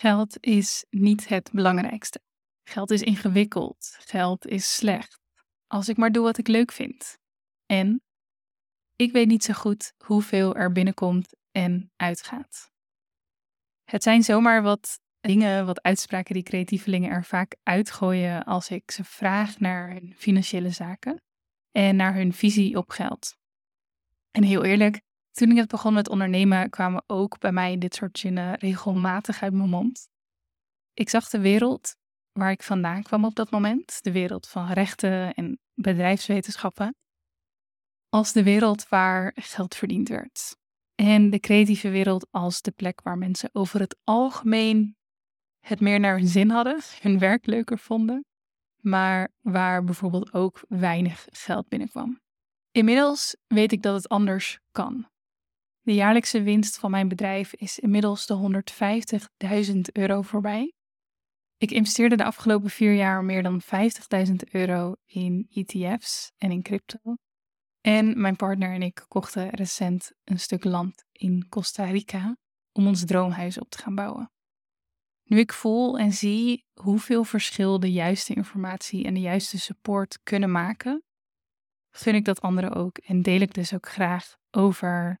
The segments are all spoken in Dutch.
Geld is niet het belangrijkste. Geld is ingewikkeld. Geld is slecht. Als ik maar doe wat ik leuk vind. En ik weet niet zo goed hoeveel er binnenkomt en uitgaat. Het zijn zomaar wat dingen, wat uitspraken die creatievelingen er vaak uitgooien als ik ze vraag naar hun financiële zaken en naar hun visie op geld. En heel eerlijk, toen ik het begon met ondernemen, kwamen ook bij mij dit soort zinnen regelmatig uit mijn mond. Ik zag de wereld waar ik vandaan kwam op dat moment, de wereld van rechten en bedrijfswetenschappen, als de wereld waar geld verdiend werd. En de creatieve wereld als de plek waar mensen over het algemeen het meer naar hun zin hadden, hun werk leuker vonden, maar waar bijvoorbeeld ook weinig geld binnenkwam. Inmiddels weet ik dat het anders kan. De jaarlijkse winst van mijn bedrijf is inmiddels de 150.000 euro voorbij. Ik investeerde de afgelopen vier jaar meer dan 50.000 euro in ETF's en in crypto. En mijn partner en ik kochten recent een stuk land in Costa Rica om ons droomhuis op te gaan bouwen. Nu ik voel en zie hoeveel verschil de juiste informatie en de juiste support kunnen maken, gun ik dat anderen ook en deel ik dus ook graag over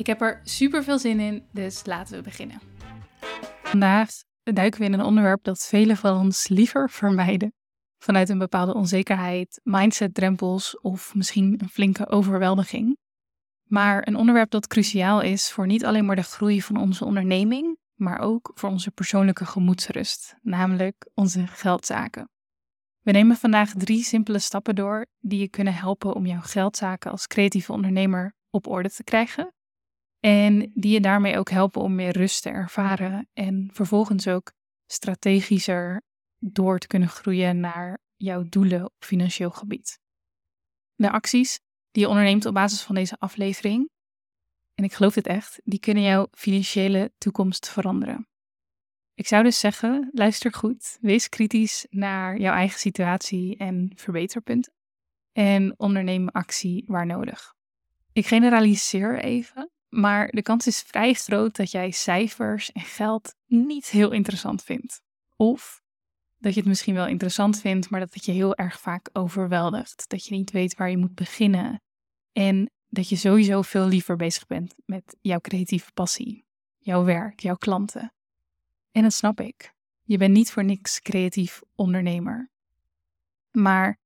Ik heb er super veel zin in, dus laten we beginnen. Vandaag duiken we in een onderwerp dat velen van ons liever vermijden. Vanuit een bepaalde onzekerheid, mindset-drempels of misschien een flinke overweldiging. Maar een onderwerp dat cruciaal is voor niet alleen maar de groei van onze onderneming, maar ook voor onze persoonlijke gemoedsrust, namelijk onze geldzaken. We nemen vandaag drie simpele stappen door die je kunnen helpen om jouw geldzaken als creatieve ondernemer op orde te krijgen. En die je daarmee ook helpen om meer rust te ervaren en vervolgens ook strategischer door te kunnen groeien naar jouw doelen op financieel gebied. De acties die je onderneemt op basis van deze aflevering, en ik geloof dit echt, die kunnen jouw financiële toekomst veranderen. Ik zou dus zeggen, luister goed, wees kritisch naar jouw eigen situatie en verbeterpunten en onderneem actie waar nodig. Ik generaliseer even, maar de kans is vrij groot dat jij cijfers en geld niet heel interessant vindt. Of dat je het misschien wel interessant vindt, maar dat het je heel erg vaak overweldigt. Dat je niet weet waar je moet beginnen. En dat je sowieso veel liever bezig bent met jouw creatieve passie, jouw werk, jouw klanten. En dat snap ik. Je bent niet voor niks creatief ondernemer. Maar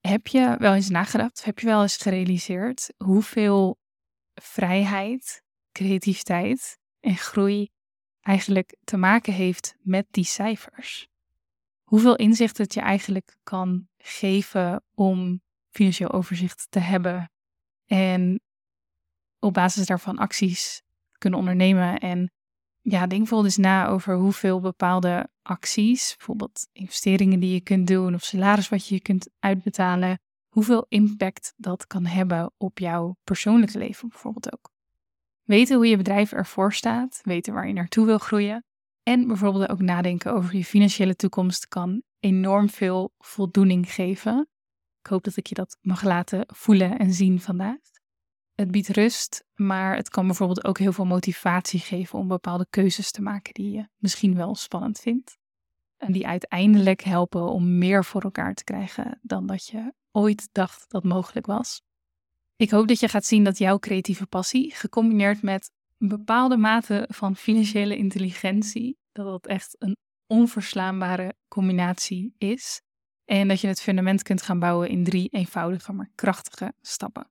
heb je wel eens nagedacht, heb je wel eens gerealiseerd hoeveel vrijheid, creativiteit en groei eigenlijk te maken heeft met die cijfers? Hoeveel inzicht het je eigenlijk kan geven om financieel overzicht te hebben en op basis daarvan acties kunnen ondernemen en ja, denk bijvoorbeeld eens na over hoeveel bepaalde acties, bijvoorbeeld investeringen die je kunt doen of salaris wat je kunt uitbetalen, hoeveel impact dat kan hebben op jouw persoonlijke leven bijvoorbeeld ook. Weten hoe je bedrijf ervoor staat, weten waar je naartoe wil groeien en bijvoorbeeld ook nadenken over je financiële toekomst kan enorm veel voldoening geven. Ik hoop dat ik je dat mag laten voelen en zien vandaag. Het biedt rust, maar het kan bijvoorbeeld ook heel veel motivatie geven om bepaalde keuzes te maken die je misschien wel spannend vindt. En die uiteindelijk helpen om meer voor elkaar te krijgen dan dat je ooit dacht dat mogelijk was. Ik hoop dat je gaat zien dat jouw creatieve passie, gecombineerd met een bepaalde mate van financiële intelligentie, dat dat echt een onverslaanbare combinatie is. En dat je het fundament kunt gaan bouwen in drie eenvoudige maar krachtige stappen.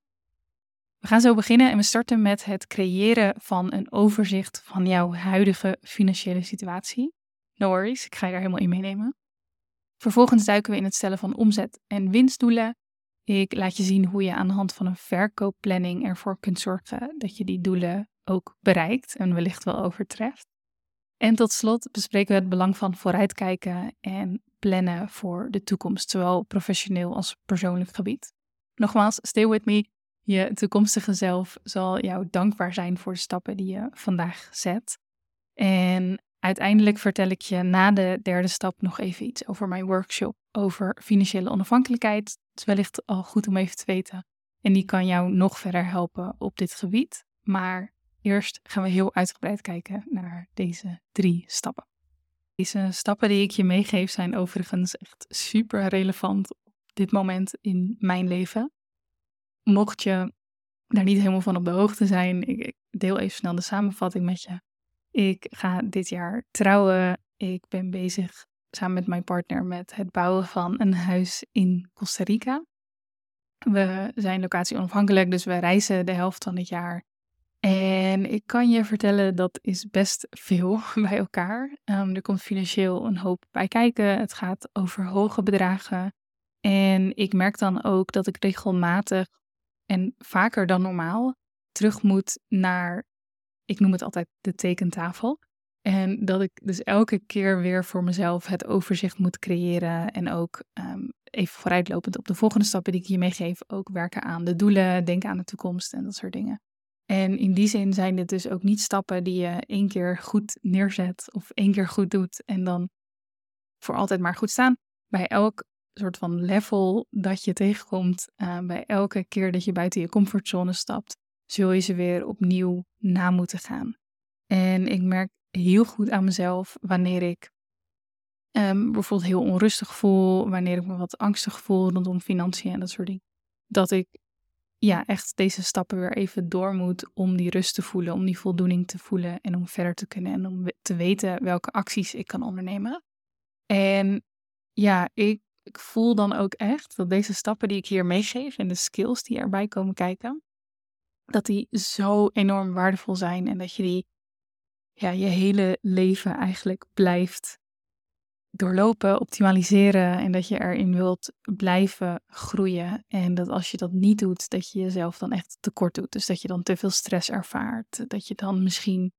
We gaan zo beginnen en we starten met het creëren van een overzicht van jouw huidige financiële situatie. No worries, ik ga je daar helemaal in meenemen. Vervolgens duiken we in het stellen van omzet- en winstdoelen. Ik laat je zien hoe je aan de hand van een verkoopplanning ervoor kunt zorgen dat je die doelen ook bereikt en wellicht wel overtreft. En tot slot bespreken we het belang van vooruitkijken en plannen voor de toekomst, zowel professioneel als persoonlijk gebied. Nogmaals, stay with me. Je toekomstige zelf zal jou dankbaar zijn voor de stappen die je vandaag zet. En uiteindelijk vertel ik je na de derde stap nog even iets over mijn workshop over financiële onafhankelijkheid. Het is wellicht al goed om even te weten. En die kan jou nog verder helpen op dit gebied. Maar eerst gaan we heel uitgebreid kijken naar deze drie stappen. Deze stappen die ik je meegeef zijn overigens echt super relevant op dit moment in mijn leven. Mocht je daar niet helemaal van op de hoogte zijn, ik deel even snel de samenvatting met je. Ik ga dit jaar trouwen. Ik ben bezig samen met mijn partner met het bouwen van een huis in Costa Rica. We zijn locatie onafhankelijk, dus we reizen de helft van het jaar. En ik kan je vertellen, dat is best veel bij elkaar. Um, er komt financieel een hoop bij kijken. Het gaat over hoge bedragen. En ik merk dan ook dat ik regelmatig en vaker dan normaal terug moet naar, ik noem het altijd de tekentafel. En dat ik dus elke keer weer voor mezelf het overzicht moet creëren. En ook um, even vooruitlopend op de volgende stappen die ik je meegeef. Ook werken aan de doelen, denken aan de toekomst en dat soort dingen. En in die zin zijn dit dus ook niet stappen die je één keer goed neerzet of één keer goed doet en dan voor altijd maar goed staan. Bij elk soort van level dat je tegenkomt, uh, bij elke keer dat je buiten je comfortzone stapt, zul je ze weer opnieuw na moeten gaan. En ik merk heel goed aan mezelf wanneer ik um, bijvoorbeeld heel onrustig voel, wanneer ik me wat angstig voel rondom financiën en dat soort dingen. Dat ik ja, echt deze stappen weer even door moet om die rust te voelen, om die voldoening te voelen en om verder te kunnen en om te weten welke acties ik kan ondernemen. En ja, ik, ik voel dan ook echt dat deze stappen die ik hier meegeef en de skills die erbij komen kijken, dat die zo enorm waardevol zijn en dat je die ja, je hele leven eigenlijk blijft doorlopen, optimaliseren en dat je erin wilt blijven groeien. En dat als je dat niet doet, dat je jezelf dan echt tekort doet. Dus dat je dan te veel stress ervaart. Dat je dan misschien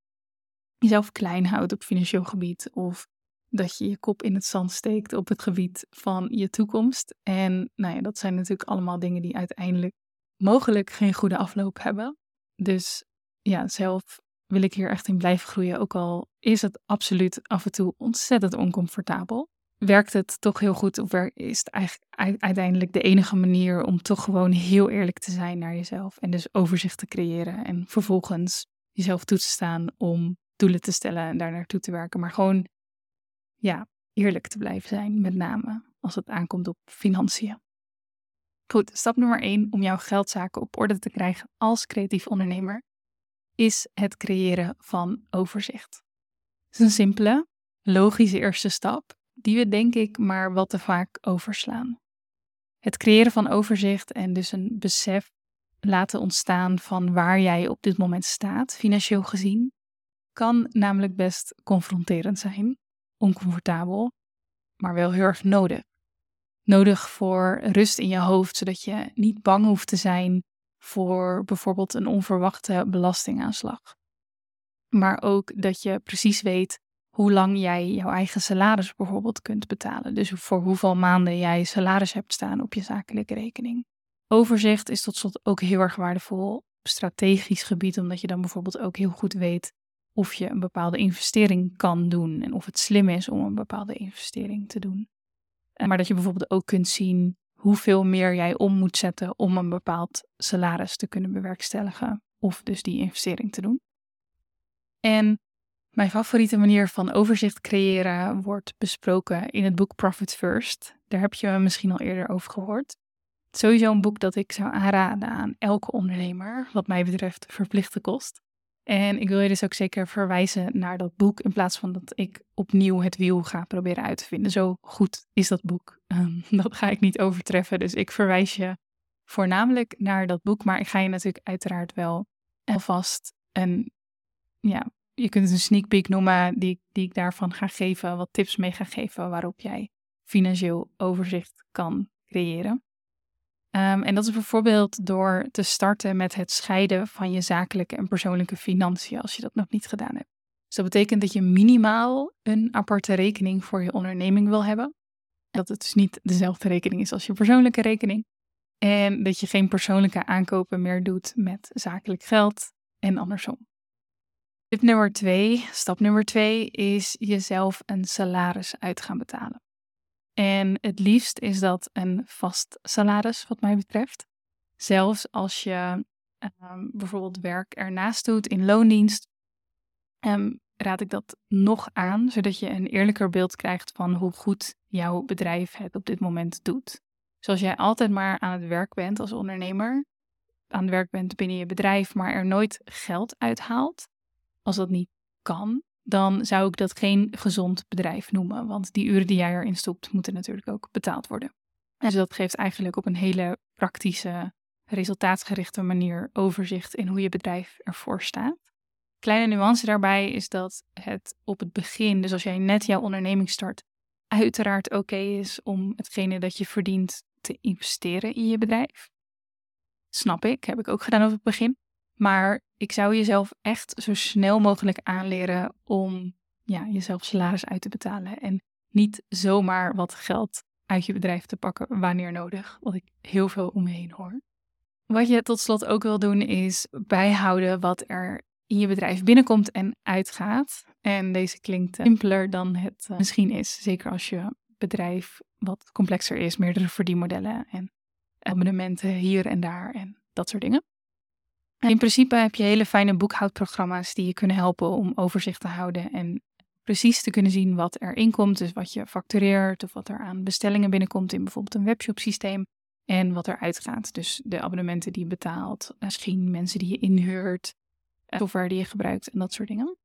jezelf klein houdt op financieel gebied. Of dat je je kop in het zand steekt op het gebied van je toekomst. En nou ja, dat zijn natuurlijk allemaal dingen die uiteindelijk mogelijk geen goede afloop hebben. Dus ja, zelf wil ik hier echt in blijven groeien. Ook al is het absoluut af en toe ontzettend oncomfortabel. Werkt het toch heel goed of is het eigenlijk uiteindelijk de enige manier om toch gewoon heel eerlijk te zijn naar jezelf en dus overzicht te creëren en vervolgens jezelf toe te staan om doelen te stellen en daar naartoe te werken, maar gewoon ja, eerlijk te blijven zijn, met name als het aankomt op financiën. Goed, stap nummer 1 om jouw geldzaken op orde te krijgen als creatief ondernemer is het creëren van overzicht. Het is een simpele, logische eerste stap die we denk ik maar wat te vaak overslaan. Het creëren van overzicht en dus een besef laten ontstaan van waar jij op dit moment staat, financieel gezien, kan namelijk best confronterend zijn, oncomfortabel, maar wel heel erg nodig. Nodig voor rust in je hoofd, zodat je niet bang hoeft te zijn voor bijvoorbeeld een onverwachte belastingaanslag. Maar ook dat je precies weet hoe lang jij jouw eigen salaris bijvoorbeeld kunt betalen. Dus voor hoeveel maanden jij salaris hebt staan op je zakelijke rekening. Overzicht is tot slot ook heel erg waardevol op strategisch gebied, omdat je dan bijvoorbeeld ook heel goed weet of je een bepaalde investering kan doen en of het slim is om een bepaalde investering te doen. Maar dat je bijvoorbeeld ook kunt zien hoeveel meer jij om moet zetten om een bepaald salaris te kunnen bewerkstelligen of dus die investering te doen. En mijn favoriete manier van overzicht creëren wordt besproken in het boek Profit First. Daar heb je misschien al eerder over gehoord. Sowieso een boek dat ik zou aanraden aan elke ondernemer, wat mij betreft verplichte kost. En ik wil je dus ook zeker verwijzen naar dat boek in plaats van dat ik opnieuw het wiel ga proberen uit te vinden. Zo goed is dat boek. Um, dat ga ik niet overtreffen. Dus ik verwijs je voornamelijk naar dat boek. Maar ik ga je natuurlijk uiteraard wel alvast een, ja, je kunt het een sneak peek noemen die, die ik daarvan ga geven. Wat tips mee ga geven waarop jij financieel overzicht kan creëren. Um, en dat is bijvoorbeeld door te starten met het scheiden van je zakelijke en persoonlijke financiën, als je dat nog niet gedaan hebt. Dus dat betekent dat je minimaal een aparte rekening voor je onderneming wil hebben. Dat het dus niet dezelfde rekening is als je persoonlijke rekening. En dat je geen persoonlijke aankopen meer doet met zakelijk geld en andersom. Tip nummer twee, stap nummer twee, is jezelf een salaris uit gaan betalen. En het liefst is dat een vast salaris, wat mij betreft. Zelfs als je um, bijvoorbeeld werk ernaast doet in loondienst, um, raad ik dat nog aan, zodat je een eerlijker beeld krijgt van hoe goed jouw bedrijf het op dit moment doet. Zoals jij altijd maar aan het werk bent als ondernemer, aan het werk bent binnen je bedrijf, maar er nooit geld uithaalt, als dat niet kan, dan zou ik dat geen gezond bedrijf noemen. Want die uren die jij erin stopt, moeten natuurlijk ook betaald worden. Dus dat geeft eigenlijk op een hele praktische, resultaatgerichte manier overzicht in hoe je bedrijf ervoor staat. Kleine nuance daarbij is dat het op het begin, dus als jij net jouw onderneming start, uiteraard oké is om hetgene dat je verdient te investeren in je bedrijf. Snap ik, heb ik ook gedaan op het begin. Maar ik zou jezelf echt zo snel mogelijk aanleren om ja, jezelf salaris uit te betalen. En niet zomaar wat geld uit je bedrijf te pakken wanneer nodig. Wat ik heel veel om me heen hoor. Wat je tot slot ook wil doen is bijhouden wat er in je bedrijf binnenkomt en uitgaat. En deze klinkt simpeler dan het eh, misschien is. Zeker als je bedrijf wat complexer is, meerdere verdienmodellen en abonnementen hier en daar en dat soort dingen. In principe heb je hele fijne boekhoudprogramma's die je kunnen helpen om overzicht te houden en precies te kunnen zien wat er inkomt. Dus wat je factureert of wat er aan bestellingen binnenkomt in bijvoorbeeld een webshop systeem. En wat er uitgaat. Dus de abonnementen die je betaalt, misschien mensen die je inhuurt, software die je gebruikt en dat soort dingen.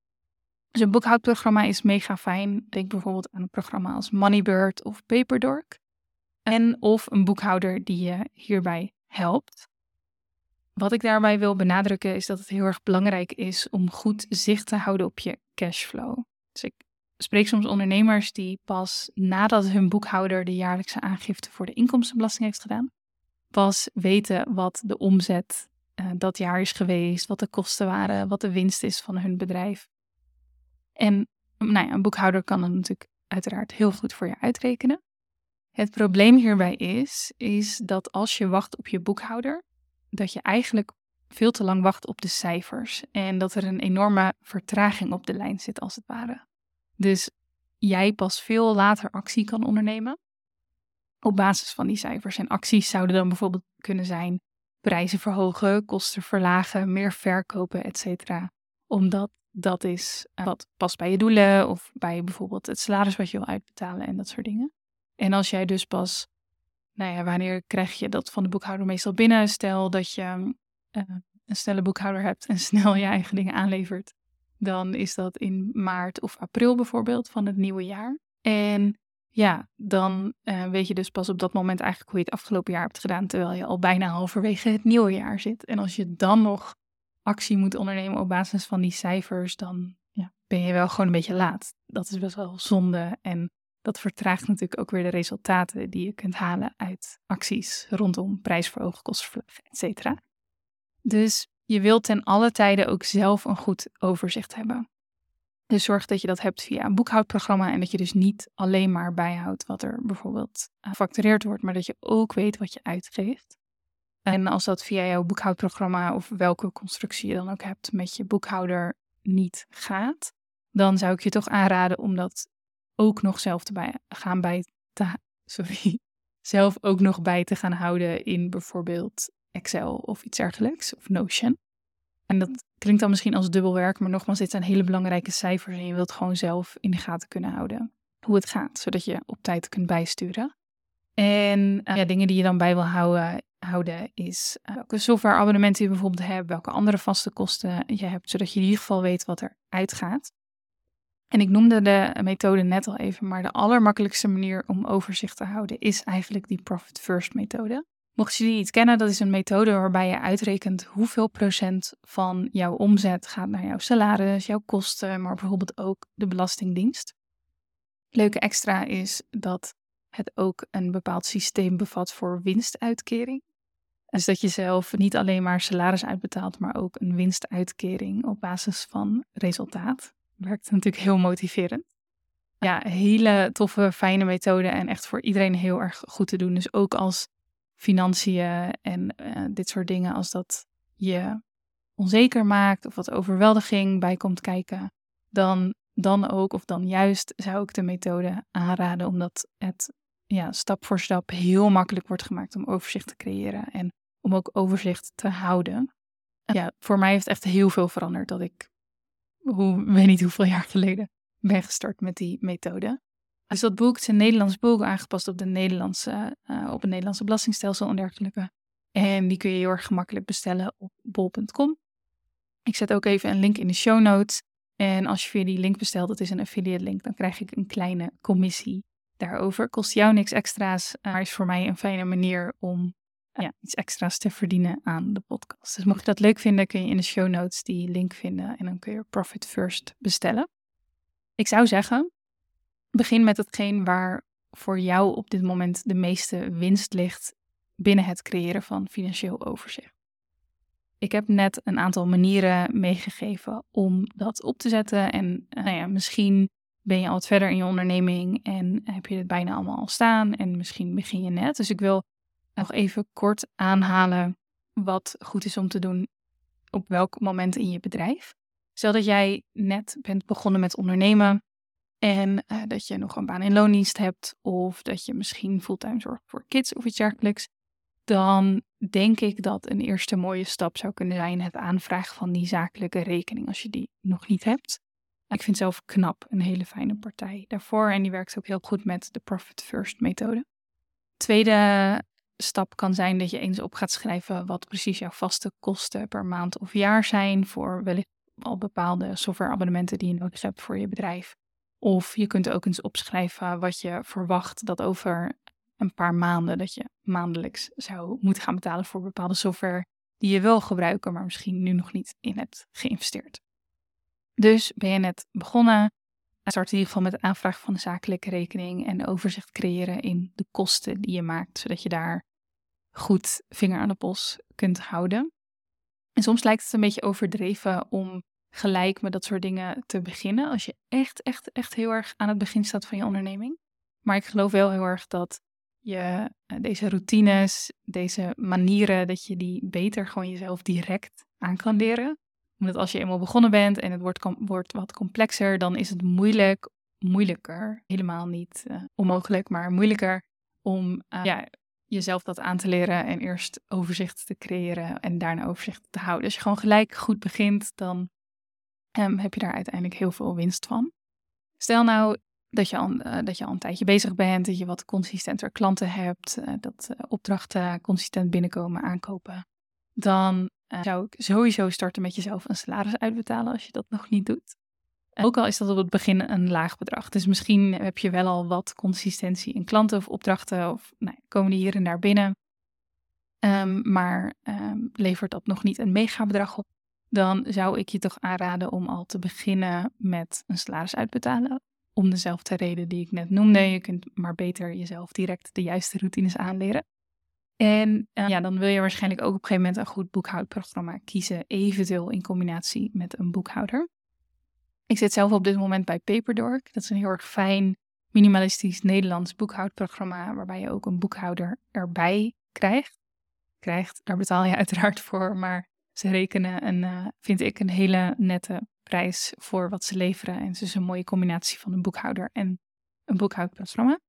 Dus een boekhoudprogramma is mega fijn. Denk bijvoorbeeld aan een programma als Moneybird of Paperdork. En of een boekhouder die je hierbij helpt. Wat ik daarbij wil benadrukken is dat het heel erg belangrijk is om goed zicht te houden op je cashflow. Dus ik spreek soms ondernemers die pas nadat hun boekhouder de jaarlijkse aangifte voor de inkomstenbelasting heeft gedaan, pas weten wat de omzet uh, dat jaar is geweest, wat de kosten waren, wat de winst is van hun bedrijf. En nou ja, een boekhouder kan het natuurlijk uiteraard heel goed voor je uitrekenen. Het probleem hierbij is, is dat als je wacht op je boekhouder, dat je eigenlijk veel te lang wacht op de cijfers en dat er een enorme vertraging op de lijn zit als het ware. Dus jij pas veel later actie kan ondernemen op basis van die cijfers. En acties zouden dan bijvoorbeeld kunnen zijn prijzen verhogen, kosten verlagen, meer verkopen, etc. Omdat dat is eh, wat past bij je doelen of bij bijvoorbeeld het salaris wat je wil uitbetalen en dat soort dingen. En als jij dus pas nou ja, wanneer krijg je dat van de boekhouder meestal binnen? Stel dat je uh, een snelle boekhouder hebt en snel je eigen dingen aanlevert. Dan is dat in maart of april bijvoorbeeld van het nieuwe jaar. En ja, dan uh, weet je dus pas op dat moment eigenlijk hoe je het afgelopen jaar hebt gedaan, terwijl je al bijna halverwege het nieuwe jaar zit. En als je dan nog actie moet ondernemen op basis van die cijfers, dan ja, ben je wel gewoon een beetje laat. Dat is best wel zonde en dat vertraagt natuurlijk ook weer de resultaten die je kunt halen uit acties rondom prijsverhogen, kostenverlagen, etc. Dus je wilt ten alle tijden ook zelf een goed overzicht hebben. Dus zorg dat je dat hebt via een boekhoudprogramma en dat je dus niet alleen maar bijhoudt wat er bijvoorbeeld gefactureerd wordt, maar dat je ook weet wat je uitgeeft. En als dat via jouw boekhoudprogramma of welke constructie je dan ook hebt met je boekhouder niet gaat, dan zou ik je toch aanraden om dat ook nog zelf te bij, gaan bij te, sorry, zelf ook nog bij te gaan houden in bijvoorbeeld Excel of iets dergelijks of Notion. En dat klinkt dan misschien als dubbelwerk, maar nogmaals, dit zijn hele belangrijke cijfers en je wilt gewoon zelf in de gaten kunnen houden hoe het gaat, zodat je op tijd kunt bijsturen. En uh, ja, dingen die je dan bij wil houden, houden is uh, welke softwareabonnementen je bijvoorbeeld hebt, welke andere vaste kosten je hebt, zodat je in ieder geval weet wat er uitgaat. En ik noemde de methode net al even, maar de allermakkelijkste manier om overzicht te houden is eigenlijk die Profit First methode. Mocht je die niet kennen, dat is een methode waarbij je uitrekent hoeveel procent van jouw omzet gaat naar jouw salaris, jouw kosten, maar bijvoorbeeld ook de belastingdienst. Leuke extra is dat het ook een bepaald systeem bevat voor winstuitkering. Dus dat je zelf niet alleen maar salaris uitbetaalt, maar ook een winstuitkering op basis van resultaat. Werkt natuurlijk heel motiverend. Ja, hele toffe, fijne methode en echt voor iedereen heel erg goed te doen. Dus ook als financiën en uh, dit soort dingen, als dat je onzeker maakt of wat overweldiging bij komt kijken, dan, dan ook of dan juist zou ik de methode aanraden, omdat het ja, stap voor stap heel makkelijk wordt gemaakt om overzicht te creëren en om ook overzicht te houden. Ja, voor mij heeft echt heel veel veranderd dat ik, hoe, weet niet hoeveel jaar geleden, ben gestart met die methode. Dus dat boek, het is een Nederlands boek, aangepast op, de Nederlandse, uh, op het Nederlandse belastingstelsel en dergelijke. En die kun je heel erg gemakkelijk bestellen op bol.com. Ik zet ook even een link in de show notes. En als je via die link bestelt, dat is een affiliate link, dan krijg ik een kleine commissie daarover. Kost jou niks extra's, maar is voor mij een fijne manier om ja, iets extra's te verdienen aan de podcast. Dus mocht je dat leuk vinden, kun je in de show notes die link vinden en dan kun je Profit First bestellen. Ik zou zeggen, begin met hetgeen waar voor jou op dit moment de meeste winst ligt binnen het creëren van financieel overzicht. Ik heb net een aantal manieren meegegeven om dat op te zetten. En nou ja, misschien ben je al wat verder in je onderneming en heb je het bijna allemaal al staan. En misschien begin je net. Dus ik wil nog even kort aanhalen wat goed is om te doen op welk moment in je bedrijf. Stel dat jij net bent begonnen met ondernemen en uh, dat je nog een baan in loondienst hebt of dat je misschien fulltime zorgt voor kids of iets dergelijks dan denk ik dat een eerste mooie stap zou kunnen zijn het aanvragen van die zakelijke rekening als je die nog niet hebt. Ik vind zelf knap een hele fijne partij daarvoor en die werkt ook heel goed met de Profit First methode. Tweede stap kan zijn dat je eens op gaat schrijven wat precies jouw vaste kosten per maand of jaar zijn voor wellicht al bepaalde softwareabonnementen die je nodig hebt voor je bedrijf. Of je kunt ook eens opschrijven wat je verwacht dat over een paar maanden dat je maandelijks zou moeten gaan betalen voor bepaalde software die je wil gebruiken, maar misschien nu nog niet in hebt geïnvesteerd. Dus ben je net begonnen, start in ieder geval met het aanvragen van de zakelijke rekening en overzicht creëren in de kosten die je maakt, zodat je daar goed vinger aan de pols kunt houden. En soms lijkt het een beetje overdreven om gelijk met dat soort dingen te beginnen, als je echt, echt, echt heel erg aan het begin staat van je onderneming. Maar ik geloof wel heel erg dat je eh, deze routines, deze manieren, dat je die beter gewoon jezelf direct aan kan leren. Omdat als je eenmaal begonnen bent en het wordt, wordt wat complexer, dan is het moeilijk, moeilijker, helemaal niet uh, onmogelijk, maar moeilijker om uh, ja, jezelf dat aan te leren en eerst overzicht te creëren en daarna overzicht te houden. Als je gewoon gelijk goed begint, dan um, heb je daar uiteindelijk heel veel winst van. Stel nou, dat je, al, uh, dat je al een tijdje bezig bent, dat je wat consistenter klanten hebt, uh, dat uh, opdrachten consistent binnenkomen, aankopen. Dan zou ik sowieso starten met jezelf een salaris uitbetalen als je dat nog niet doet. Ook al is dat op het begin een laag bedrag. Dus misschien heb je wel al wat consistentie in klanten of opdrachten, of nou, komen die hier en daar binnen. Um, maar um, levert dat nog niet een megabedrag op, dan zou ik je toch aanraden om al te beginnen met een salaris uitbetalen om dezelfde reden die ik net noemde. Je kunt maar beter jezelf direct de juiste routines aanleren. En uh, ja, dan wil je waarschijnlijk ook op een gegeven moment een goed boekhoudprogramma kiezen, eventueel in combinatie met een boekhouder. Ik zit zelf op dit moment bij Paperdork. Dat is een heel erg fijn, minimalistisch Nederlands boekhoudprogramma, waarbij je ook een boekhouder erbij krijgt. Krijgt, daar betaal je uiteraard voor, maar ze rekenen een, uh, vind ik, een hele nette prijs voor wat ze leveren. En het is een mooie combinatie van een boekhouder en een boekhoudprogramma.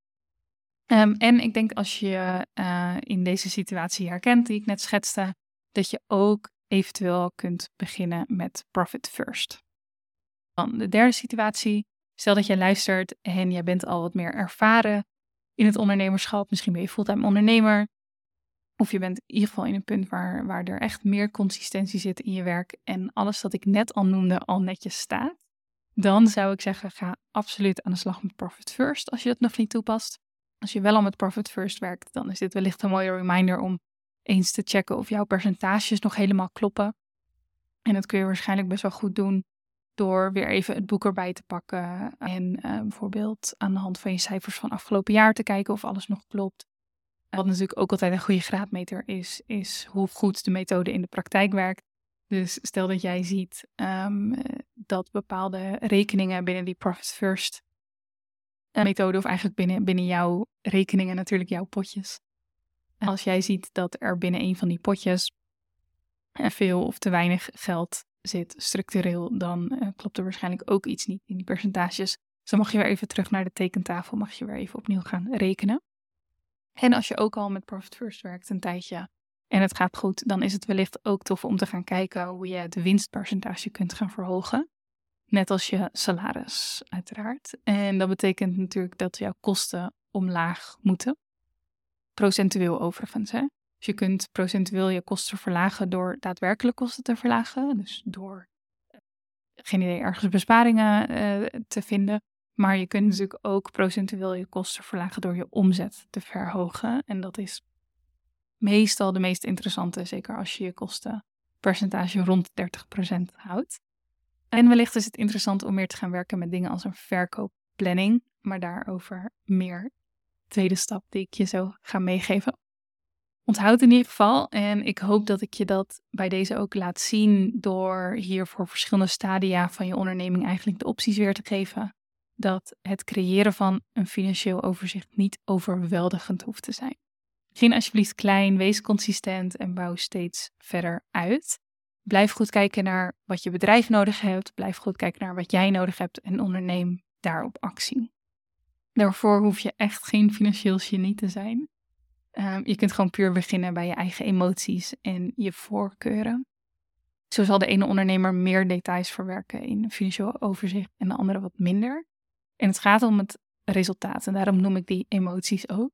Um, en ik denk als je uh, in deze situatie herkent die ik net schetste, dat je ook eventueel kunt beginnen met Profit First. De derde situatie. Stel dat jij luistert en jij bent al wat meer ervaren in het ondernemerschap. Misschien ben je fulltime ondernemer. Of je bent in ieder geval in een punt waar, waar er echt meer consistentie zit in je werk en alles wat ik net al noemde al netjes staat. Dan zou ik zeggen, ga absoluut aan de slag met Profit First als je dat nog niet toepast. Als je wel al met Profit First werkt, dan is dit wellicht een mooie reminder om eens te checken of jouw percentages nog helemaal kloppen. En dat kun je waarschijnlijk best wel goed doen door weer even het boek erbij te pakken en uh, bijvoorbeeld aan de hand van je cijfers van afgelopen jaar te kijken of alles nog klopt. Wat natuurlijk ook altijd een goede graadmeter is, is hoe goed de methode in de praktijk werkt. Dus stel dat jij ziet ehm, dat bepaalde rekeningen binnen die Profit First methode, of eigenlijk binnen, binnen jouw rekeningen, natuurlijk jouw potjes. Als jij ziet dat er binnen een van die potjes veel of te weinig geld zit structureel, dan uh, klopt er waarschijnlijk ook iets niet in die percentages. Dus dan mag je weer even terug naar de tekentafel, mag je weer even opnieuw gaan rekenen. En als je ook al met Profit First werkt een tijdje en het gaat goed, dan is het wellicht ook tof om te gaan kijken hoe je het winstpercentage kunt gaan verhogen. Net als je salaris, uiteraard. En dat betekent natuurlijk dat jouw kosten omlaag moeten. Procentueel overigens. Hè? Dus je kunt procentueel je kosten verlagen door daadwerkelijk kosten te verlagen. Dus door, geen idee, ergens besparingen uh, te vinden. Maar je kunt natuurlijk ook procentueel je kosten verlagen door je omzet te verhogen. En dat is meestal de meest interessante, zeker als je je kostenpercentage rond 30% houdt. En wellicht is het interessant om meer te gaan werken met dingen als een verkoopplanning, maar daarover meer. Tweede stap die ik je zo ga meegeven. Onthoud in ieder geval, en ik hoop dat ik je dat bij deze ook laat zien door hier voor verschillende stadia van je onderneming eigenlijk de opties weer te geven. Dat het creëren van een financieel overzicht niet overweldigend hoeft te zijn. Begin alsjeblieft klein, wees consistent en bouw steeds verder uit. Blijf goed kijken naar wat je bedrijf nodig hebt. Blijf goed kijken naar wat jij nodig hebt en onderneem daarop actie. Daarvoor hoef je echt geen financieel genie te zijn. Ehm, je kunt gewoon puur beginnen bij je eigen emoties en je voorkeuren. Zo zal de ene ondernemer meer details verwerken in een financieel overzicht en de andere wat minder. En het gaat om het resultaat en daarom noem ik die emoties ook.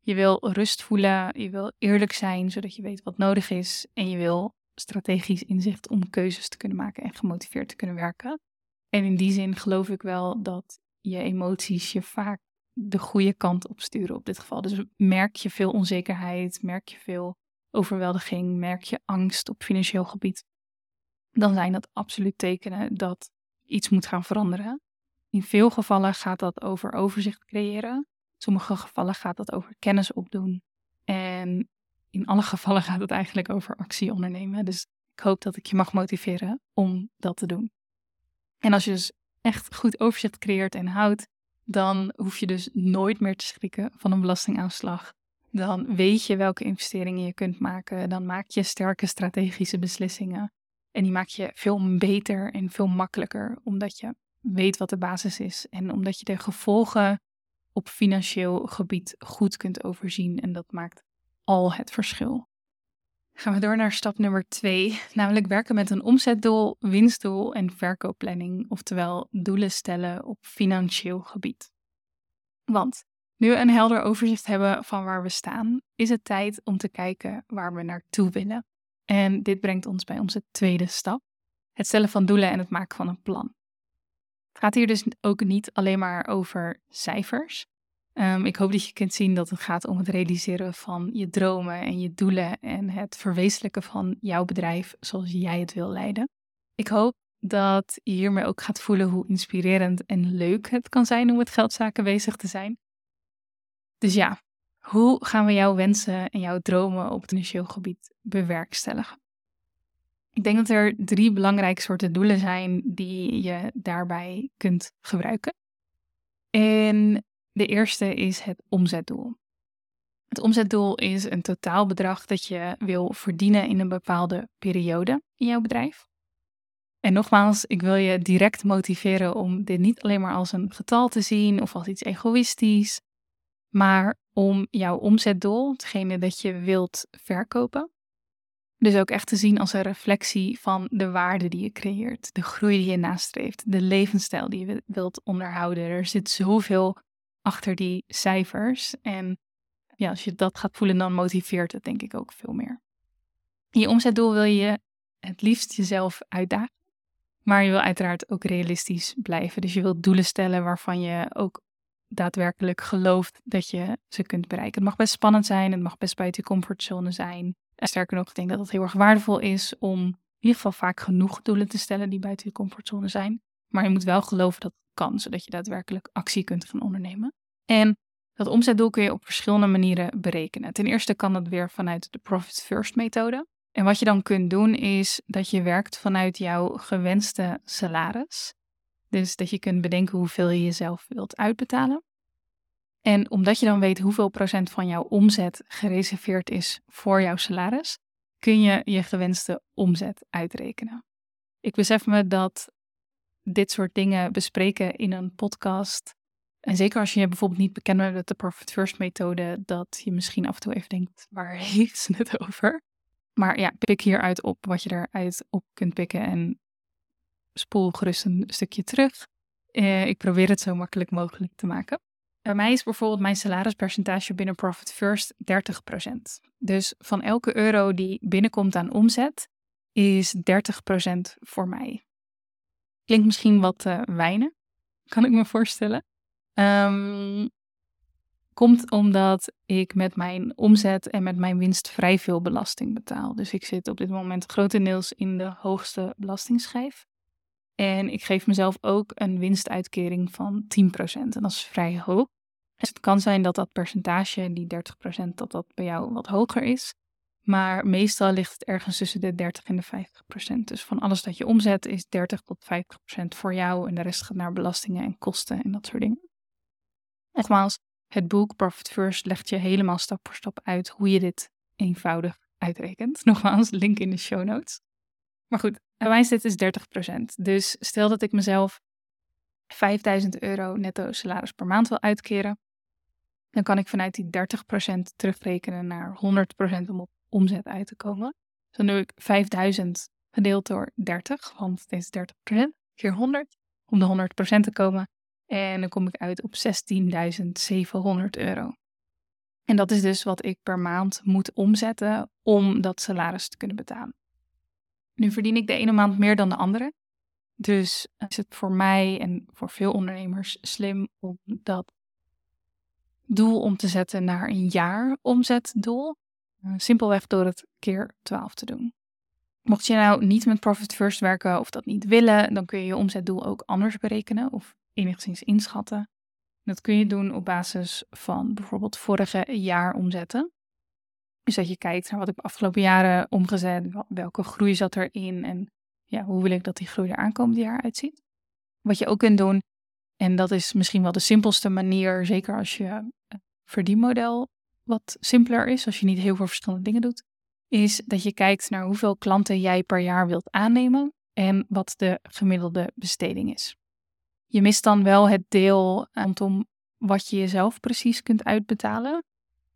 Je wil rust voelen, je wil eerlijk zijn zodat je weet wat nodig is en je wil strategisch inzicht om keuzes te kunnen maken en gemotiveerd te kunnen werken. En in die zin geloof ik wel dat je emoties je vaak de goede kant op sturen op dit geval. Dus merk je veel onzekerheid, merk je veel overweldiging, merk je angst op financieel gebied, dan zijn dat absoluut tekenen dat iets moet gaan veranderen. In veel gevallen gaat dat over overzicht creëren. In sommige gevallen gaat dat over kennis opdoen. En in alle gevallen gaat het eigenlijk over actie ondernemen. Dus ik hoop dat ik je mag motiveren om dat te doen. En als je dus echt goed overzicht creëert en houdt, dan hoef je dus nooit meer te schrikken van een belastingaanslag. Dan weet je welke investeringen je kunt maken. Dan maak je sterke strategische beslissingen. En die maak je veel beter en veel makkelijker, omdat je weet wat de basis is en omdat je de gevolgen op financieel gebied goed kunt overzien. En dat maakt al het verschil. Gaan we door naar stap nummer twee, namelijk werken met een omzetdoel, winstdoel en verkoopplanning, oftewel doelen stellen op financieel gebied. Want nu we een helder overzicht hebben van waar we staan, is het tijd om te kijken waar we naartoe willen. En dit brengt ons bij onze tweede stap: het stellen van doelen en het maken van een plan. Het gaat hier dus ook niet alleen maar over cijfers, Ehm, ik hoop dat je kunt zien dat het gaat om het realiseren van je dromen en je doelen en het verwezenlijken van jouw bedrijf zoals jij het wil leiden. Ik hoop dat je hiermee ook gaat voelen hoe inspirerend en leuk het kan zijn om met geldzaken bezig te zijn. Dus ja, hoe gaan we jouw wensen en jouw dromen op het financieel gebied bewerkstelligen? Ik denk dat er drie belangrijke soorten doelen zijn die je daarbij kunt gebruiken. En de eerste is het omzetdoel. Het omzetdoel is een totaalbedrag dat je wil verdienen in een bepaalde periode in jouw bedrijf. En nogmaals, ik wil je direct motiveren om dit niet alleen maar als een getal te zien of als iets egoïstisch, maar om jouw omzetdoel, hetgene dat je wilt verkopen, dus ook echt te zien als een reflectie van de waarde die je creëert, de groei die je nastreeft, de levensstijl die je wilt onderhouden. Er zit zoveel achter die cijfers. En ja, als je dat gaat voelen, dan motiveert het denk ik ook veel meer. Je omzetdoel wil je het liefst jezelf uitdagen. Maar je wil uiteraard ook realistisch blijven. Dus je wilt doelen stellen waarvan je ook daadwerkelijk gelooft dat je ze kunt bereiken. Het mag best spannend zijn, het mag best buiten je comfortzone zijn. En sterker nog, ik denk dat het heel erg waardevol is om in ieder geval vaak genoeg doelen te stellen die buiten je comfortzone zijn. Maar je moet wel geloven dat kan, zodat je daadwerkelijk actie kunt gaan ondernemen. En dat omzetdoel kun je op verschillende manieren berekenen. Ten eerste kan dat weer vanuit de Profit First methode. En wat je dan kunt doen is dat je werkt vanuit jouw gewenste salaris. Dus dat je kunt bedenken hoeveel je jezelf wilt uitbetalen. En omdat je dan weet hoeveel procent van jouw omzet gereserveerd is voor jouw salaris, kun je je gewenste omzet uitrekenen. Ik besef me dat dit soort dingen bespreken in een podcast. En zeker als je bijvoorbeeld niet bekend bent met de Profit First methode, dat je misschien af en toe even denkt, waar heeft ze het over? Maar ja, pik hieruit op wat je eruit op kunt pikken en spoel gerust een stukje terug. Eh, ik probeer het zo makkelijk mogelijk te maken. Bij mij is bijvoorbeeld mijn salarispercentage binnen Profit First 30%. Dus van elke euro die binnenkomt aan omzet, is 30% voor mij. Klinkt misschien wat uh, weinig, kan ik me voorstellen. Um, komt omdat ik met mijn omzet en met mijn winst vrij veel belasting betaal. Dus ik zit op dit moment grotendeels in de hoogste belastingsschijf. En ik geef mezelf ook een winstuitkering van 10%. En dat is vrij hoog. Dus het kan zijn dat dat percentage, die 30%, dat dat bij jou wat hoger is. Maar meestal ligt het ergens tussen de 30 en de 50 procent. Dus van alles dat je omzet is 30 tot 50 procent voor jou. En de rest gaat naar belastingen en kosten en dat soort dingen. Nogmaals, het boek Profit First legt je helemaal stap voor stap uit hoe je dit eenvoudig uitrekent. Nogmaals, link in de show notes. Maar goed, bij mij is dit dus 30 procent. Dus stel dat ik mezelf 5000 euro netto salaris per maand wil uitkeren. Dan kan ik vanuit die 30% terugrekenen naar 100% om op omzet uit te komen. Dus dan doe ik 5000 gedeeld door 30, want het is 30% keer 100 om de 100% te komen. En dan kom ik uit op 16.700 euro. En dat is dus wat ik per maand moet omzetten om dat salaris te kunnen betalen. Nu verdien ik de ene maand meer dan de andere. Dus is het voor mij en voor veel ondernemers slim om dat doel om te zetten naar een jaar omzetdoel. Eh, simpelweg door het keer 12 te doen. Mocht je nou niet met Profit First werken of dat niet willen, dan kun je je omzetdoel ook anders berekenen of enigszins inschatten. Dat kun je doen op basis van bijvoorbeeld vorige jaar omzetten. Dus dat je kijkt naar wat ik de afgelopen jaren omgezet, welke groei zat erin en ja, hoe wil ik dat die groei er aankomende jaar uitziet. Wat je ook kunt doen, en dat is misschien wel de simpelste manier, zeker als je verdienmodel wat simpeler is, als je niet heel veel verschillende dingen doet, is dat je kijkt naar hoeveel klanten jij per jaar wilt aannemen en wat de gemiddelde besteding is. Je mist dan wel het deel rondom wat je jezelf precies kunt uitbetalen.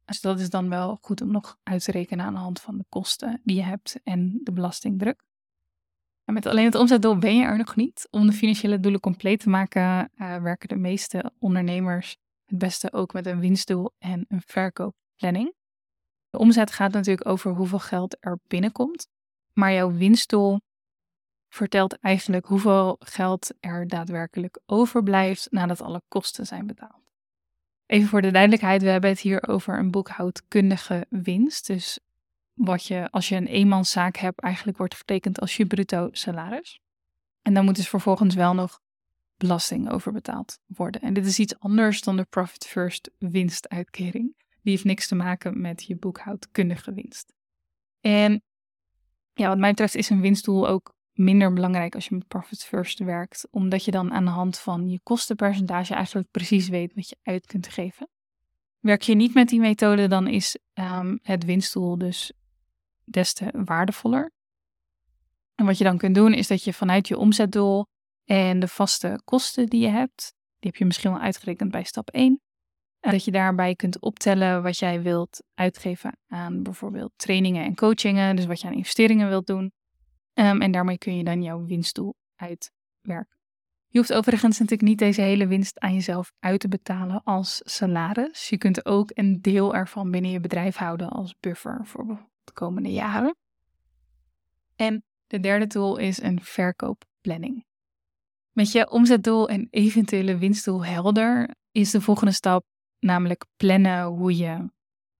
Dus dat is dan wel goed om nog uit te rekenen aan de hand van de kosten die je hebt en de belastingdruk. Met alleen het omzetdoel ben je er nog niet. Om de financiële doelen compleet te maken, uh, werken de meeste ondernemers het beste ook met een winstdoel en een verkoopplanning. De omzet gaat natuurlijk over hoeveel geld er binnenkomt, maar jouw winstdoel vertelt eigenlijk hoeveel geld er daadwerkelijk overblijft nadat alle kosten zijn betaald. Even voor de duidelijkheid, we hebben het hier over een boekhoudkundige winst. Dus wat je als je een eenmanszaak hebt, eigenlijk wordt vertekend als je bruto salaris. En dan moet dus vervolgens wel nog belasting over betaald worden. En dit is iets anders dan de Profit First winstuitkering. Die heeft niks te maken met je boekhoudkundige winst. En ja, wat mij betreft is een winstdoel ook minder belangrijk als je met Profit First werkt, omdat je dan aan de hand van je kostenpercentage eigenlijk precies weet wat je uit kunt geven. Werk je niet met die methode, dan is um, het winstdoel dus des te waardevoller. En wat je dan kunt doen, is dat je vanuit je omzetdoel en de vaste kosten die je hebt, die heb je misschien wel uitgerekend bij stap 1. Dat je daarbij kunt optellen wat jij wilt uitgeven aan bijvoorbeeld trainingen en coachingen, dus wat je aan investeringen wilt doen. Um, en daarmee kun je dan jouw winstdoel uitwerken. Je hoeft overigens natuurlijk niet deze hele winst aan jezelf uit te betalen als salaris. Je kunt ook een deel ervan binnen je bedrijf houden als buffer voor de komende jaren. En de derde tool is een verkoopplanning. Met je omzetdoel en eventuele winstdoel helder is de volgende stap namelijk plannen hoe je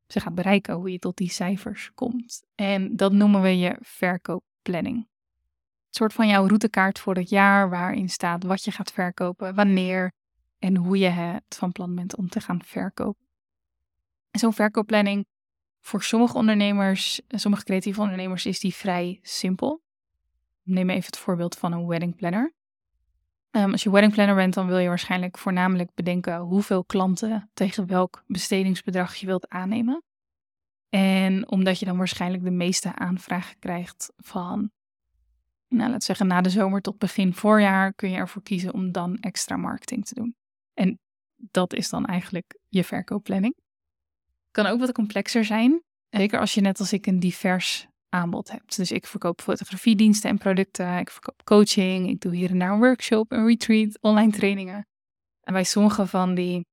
ze gaat bereiken, hoe je tot die cijfers komt. En dat noemen we je verkoopplanning. Een soort van jouw routekaart voor het jaar waarin staat wat je gaat verkopen, wanneer en hoe je het van plan bent om te gaan verkopen. Zo'n verkoopplanning Voor sommige ondernemers, sommige creatieve ondernemers, is die vrij simpel. Neem even het voorbeeld van een wedding planner. Um, als je wedding planner bent, dan wil je waarschijnlijk voornamelijk bedenken hoeveel klanten tegen welk bestedingsbedrag je wilt aannemen. En omdat je dan waarschijnlijk de meeste aanvragen krijgt van, nou laten zeggen na de zomer tot begin voorjaar, kun je ervoor kiezen om dan extra marketing te doen. En dat is dan eigenlijk je verkoopplanning. Kan ook wat complexer zijn. Zeker als je net als ik een divers aanbod hebt. Dus ik verkoop fotografiediensten en producten. Ik verkoop coaching. Ik doe hier en daar een workshop, een retreat, online trainingen. En bij sommige van die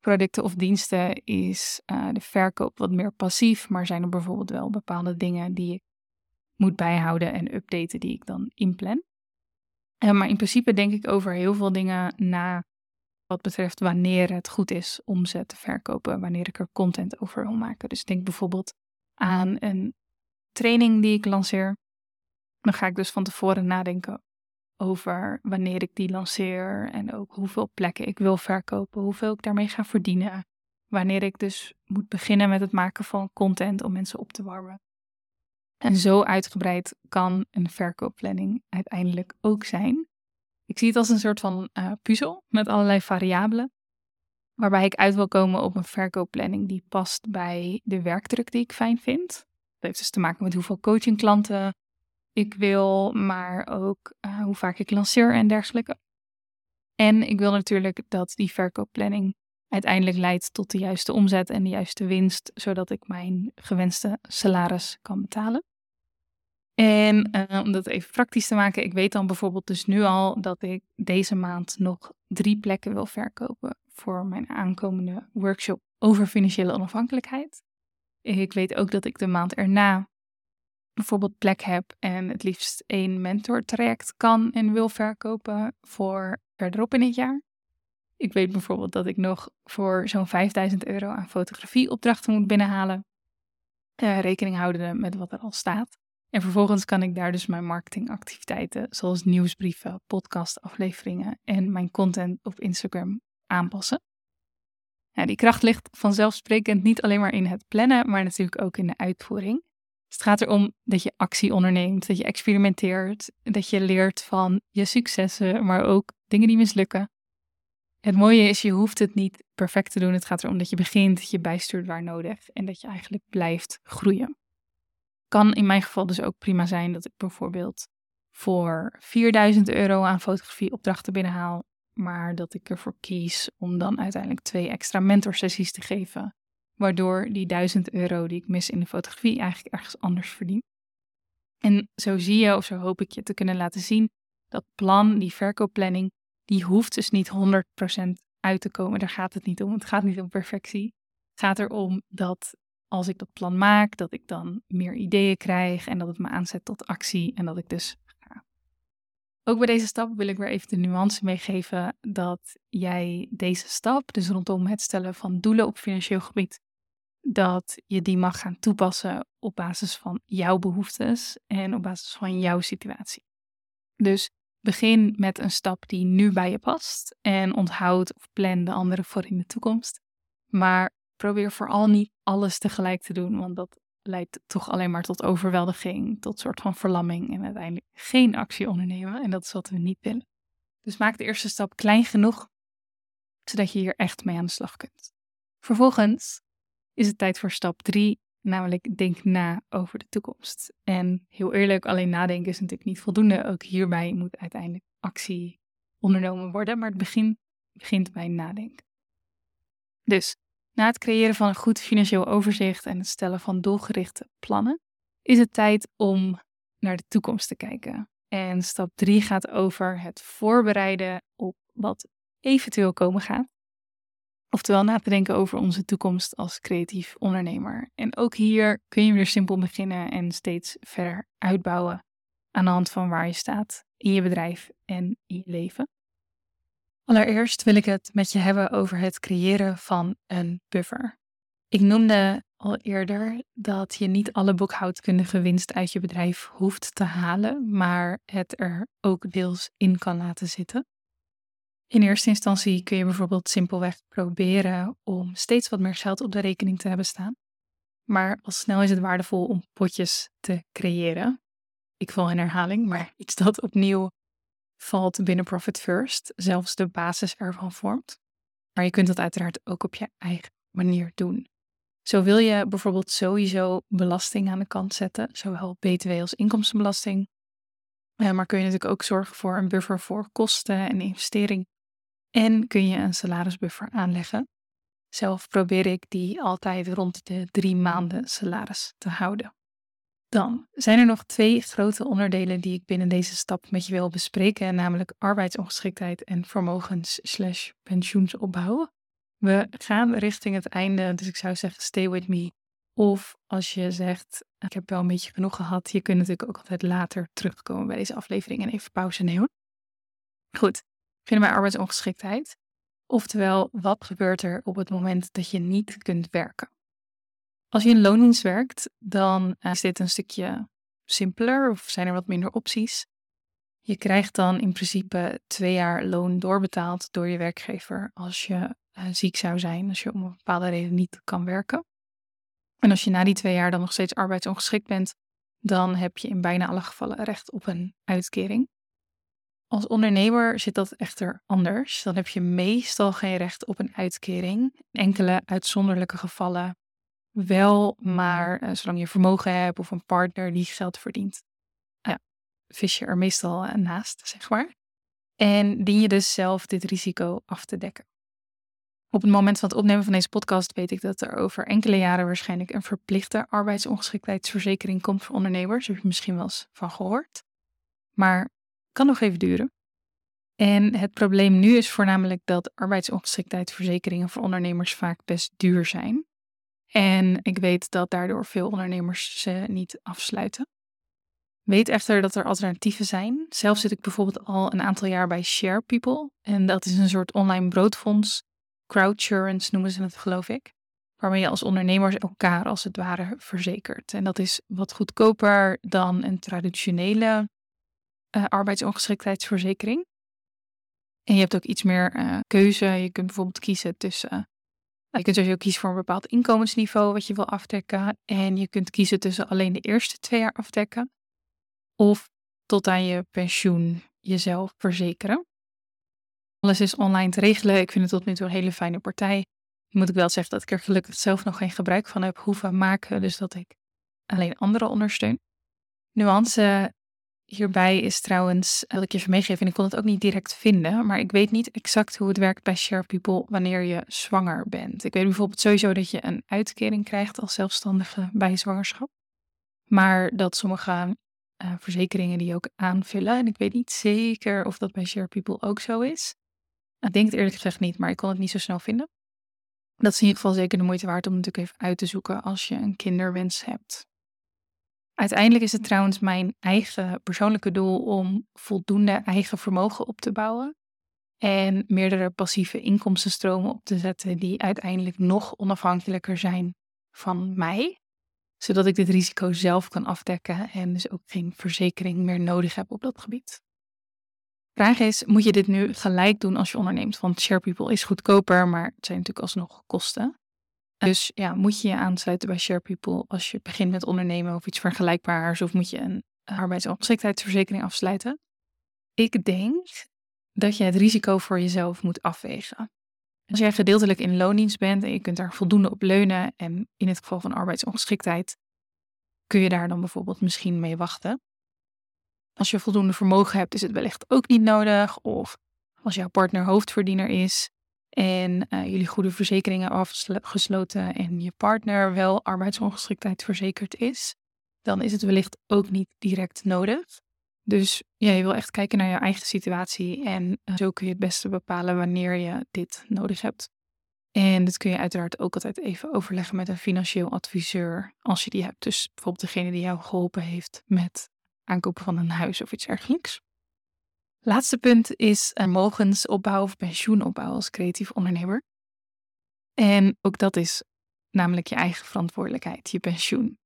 producten of diensten is uh, de verkoop wat meer passief. Maar zijn er bijvoorbeeld wel bepaalde dingen die ik moet bijhouden en updaten die ik dan inplan. Uh, maar in principe denk ik over heel veel dingen na wat betreft wanneer het goed is om ze te verkopen, wanneer ik er content over wil maken. Dus denk bijvoorbeeld aan een training die ik lanceer. Dan ga ik dus van tevoren nadenken over wanneer ik die lanceer en ook hoeveel plekken ik wil verkopen, hoeveel ik daarmee ga verdienen. Wanneer ik dus moet beginnen met het maken van content om mensen op te warmen. En zo uitgebreid kan een verkoopplanning uiteindelijk ook zijn. Ik zie het als een soort van uh, puzzel met allerlei variabelen. Waarbij ik uit wil komen op een verkoopplanning die past bij de werkdruk die ik fijn vind. Heeft dus te maken met hoeveel coachingklanten ik wil, maar ook uh, hoe vaak ik lanceer en dergelijke. En ik wil natuurlijk dat die verkoopplanning uiteindelijk leidt tot de juiste omzet en de juiste winst, zodat ik mijn gewenste salaris kan betalen. En uh, om dat even praktisch te maken, ik weet dan bijvoorbeeld dus nu al dat ik deze maand nog drie plekken wil verkopen voor mijn aankomende workshop over financiële onafhankelijkheid. Ik weet ook dat ik de maand erna bijvoorbeeld plek heb en het liefst één mentortraject kan en wil verkopen voor verderop in het jaar. Ik weet bijvoorbeeld dat ik nog voor zo'n 5000 euro aan fotografieopdrachten moet binnenhalen. Uh, rekening houden met wat er al staat. En vervolgens kan ik daar dus mijn marketingactiviteiten, zoals nieuwsbrieven, podcastafleveringen en mijn content op Instagram aanpassen. Die kracht ligt vanzelfsprekend niet alleen maar in het plannen, maar natuurlijk ook in de uitvoering. Dus het gaat erom dat je actie onderneemt, dat je experimenteert, dat je leert van je successen, maar ook dingen die mislukken. Het mooie is, je hoeft het niet perfect te doen. Het gaat erom dat je begint, dat je bijstuurt waar nodig en dat je eigenlijk blijft groeien kan in mijn geval dus ook prima zijn dat ik bijvoorbeeld voor 4000 euro aan fotografieopdrachten binnenhaal, maar dat ik ervoor kies om dan uiteindelijk twee extra mentorsessies te geven, waardoor die 1000 euro die ik mis in de fotografie eigenlijk ergens anders verdien. En zo zie je, of zo hoop ik je te kunnen laten zien, dat plan, die verkoopplanning, die hoeft dus niet 100% uit te komen. Daar gaat het niet om. Het gaat niet om perfectie. Het gaat erom dat als ik dat plan maak, dat ik dan meer ideeën krijg en dat het me aanzet tot actie en dat ik dus. Ook bij deze stap wil ik weer even de nuance meegeven dat jij deze stap, dus rondom het stellen van doelen op financieel gebied, dat je die mag gaan toepassen op basis van jouw behoeftes en op basis van jouw situatie. Dus begin met een stap die nu bij je past en onthoud of plan de andere voor in de toekomst. Maar probeer vooral niet alles tegelijk te doen, want dat leidt toch alleen maar tot overweldiging, tot soort van verlamming en uiteindelijk geen actie ondernemen. En dat is wat we niet willen. Dus maak de eerste stap klein genoeg, zodat je hier echt mee aan de slag kunt. Vervolgens is het tijd voor stap 3, namelijk denk na over de toekomst. En heel eerlijk, alleen nadenken is natuurlijk niet voldoende. Ook hierbij moet uiteindelijk actie ondernomen worden, maar het begin begint bij nadenken. Dus na het creëren van een goed financieel overzicht en het stellen van doelgerichte plannen, is het tijd om naar de toekomst te kijken. En stap 3 gaat over het voorbereiden op wat eventueel komen gaat. Oftewel na te denken over onze toekomst als creatief ondernemer. En ook hier kun je weer simpel beginnen en steeds verder uitbouwen aan de hand van waar je staat in je bedrijf en in je leven. Allereerst wil ik het met je hebben over het creëren van een buffer. Ik noemde al eerder dat je niet alle boekhoudkundige winst uit je bedrijf hoeft te halen, maar het er ook deels in kan laten zitten. In eerste instantie kun je bijvoorbeeld simpelweg proberen om steeds wat meer geld op de rekening te hebben staan. maar al snel is het waardevol om potjes te creëren. Ik val in herhaling, maar iets dat opnieuw valt binnen Profit First, zelfs de basis ervan vormt. Maar je kunt dat uiteraard ook op je eigen manier doen. Zo wil je bijvoorbeeld sowieso belasting aan de kant zetten, zowel BTW als inkomstenbelasting. maar kun je natuurlijk ook zorgen voor een buffer voor kosten en investering. En kun je een salarisbuffer aanleggen. Zelf probeer ik die altijd rond de drie maanden salaris te houden. Dan zijn er nog twee grote onderdelen die ik binnen deze stap met je wil bespreken, namelijk arbeidsongeschiktheid en vermogens/pensioensopbouw. We gaan richting het einde, dus ik zou zeggen stay with me. Of als je zegt, ik heb wel een beetje genoeg gehad, je kunt natuurlijk ook altijd later terugkomen bij deze aflevering en even pauze nemen. Goed, beginnen bij arbeidsongeschiktheid. Oftewel, wat gebeurt er op het moment dat je niet kunt werken? Als je in loondienst werkt, dan is dit een stukje simpeler of zijn er wat minder opties. Je krijgt dan in principe twee jaar loon doorbetaald door je werkgever als je uh, ziek zou zijn, als je om een bepaalde reden niet kan werken. En als je na die twee jaar dan nog steeds arbeidsongeschikt bent, dan heb je in bijna alle gevallen recht op een uitkering. Als ondernemer zit dat echter anders. Dan heb je meestal geen recht op een uitkering. Enkele uitzonderlijke gevallen wel, maar uh, zolang je vermogen hebt of een partner die geld verdient, ja, vis je er meestal uh, naast, zeg maar. En dien je dus zelf dit risico af te dekken. Op het moment van het opnemen van deze podcast weet ik dat er over enkele jaren waarschijnlijk een verplichte arbeidsongeschiktheidsverzekering komt voor ondernemers. Daar heb je misschien wel eens van gehoord. Maar kan nog even duren. En het probleem nu is voornamelijk dat arbeidsongeschiktheidsverzekeringen voor ondernemers vaak best duur zijn. En ik weet dat daardoor veel ondernemers ze niet afsluiten. Weet echter dat er alternatieven zijn. Zelf zit ik bijvoorbeeld al een aantal jaar bij Share People. En dat is een soort online broodfonds. Crowdsurance noemen ze het, geloof ik. Waarmee je als ondernemers elkaar als het ware verzekert. En dat is wat goedkoper dan een traditionele uh, arbeidsongeschiktheidsverzekering. En je hebt ook iets meer uh, keuze. Je kunt bijvoorbeeld kiezen tussen je kunt sowieso kiezen voor een bepaald inkomensniveau wat je wil afdekken. En je kunt kiezen tussen alleen de eerste twee jaar afdekken. Of tot aan je pensioen jezelf verzekeren. Alles is online te regelen. Ik vind het tot nu toe een hele fijne partij. Moet ik wel zeggen dat ik er gelukkig zelf nog geen gebruik van heb hoeven maken. Dus dat ik alleen anderen ondersteun. Nuance hierbij is trouwens, dat ik je even meegeven, en ik kon het ook niet direct vinden, maar ik weet niet exact hoe het werkt bij Share People wanneer je zwanger bent. Ik weet bijvoorbeeld sowieso dat je een uitkering krijgt als zelfstandige bij zwangerschap, maar dat sommige uh, verzekeringen die ook aanvullen, en ik weet niet zeker of dat bij Share People ook zo is. Ik denk het eerlijk gezegd niet, maar ik kon het niet zo snel vinden. Dat is in ieder geval zeker de moeite waard om natuurlijk even uit te zoeken als je een kinderwens hebt. Uiteindelijk is het trouwens mijn eigen persoonlijke doel om voldoende eigen vermogen op te bouwen en meerdere passieve inkomstenstromen op te zetten die uiteindelijk nog onafhankelijker zijn van mij, zodat ik dit risico zelf kan afdekken en dus ook geen verzekering meer nodig heb op dat gebied. Vraag is, moet je dit nu gelijk doen als je onderneemt? Want Share People is goedkoper, maar het zijn natuurlijk alsnog kosten. Dus ja, moet je je aansluiten bij Share People als je begint met ondernemen of iets vergelijkbaars, of moet je een arbeidsongeschiktheidsverzekering afsluiten? Ik denk dat je het risico voor jezelf moet afwegen. Als jij gedeeltelijk in loondienst bent en je kunt daar voldoende op leunen, en in het geval van arbeidsongeschiktheid kun je daar dan bijvoorbeeld misschien mee wachten. Als je voldoende vermogen hebt, is het wellicht ook niet nodig. Of als jouw partner hoofdverdiener is, en uh, jullie goede verzekeringen afgesloten en je partner wel arbeidsongeschiktheid verzekerd is, dan is het wellicht ook niet direct nodig. Dus ja, je wil echt kijken naar je eigen situatie en uh, zo kun je het beste bepalen wanneer je dit nodig hebt. En dit kun je uiteraard ook altijd even overleggen met een financieel adviseur als je die hebt. Dus bijvoorbeeld degene die jou geholpen heeft met aankopen van een huis of iets dergelijks. Laatste punt is vermogensopbouw of pensioenopbouw als creatief ondernemer. En ook dat is namelijk je eigen verantwoordelijkheid, je pensioen.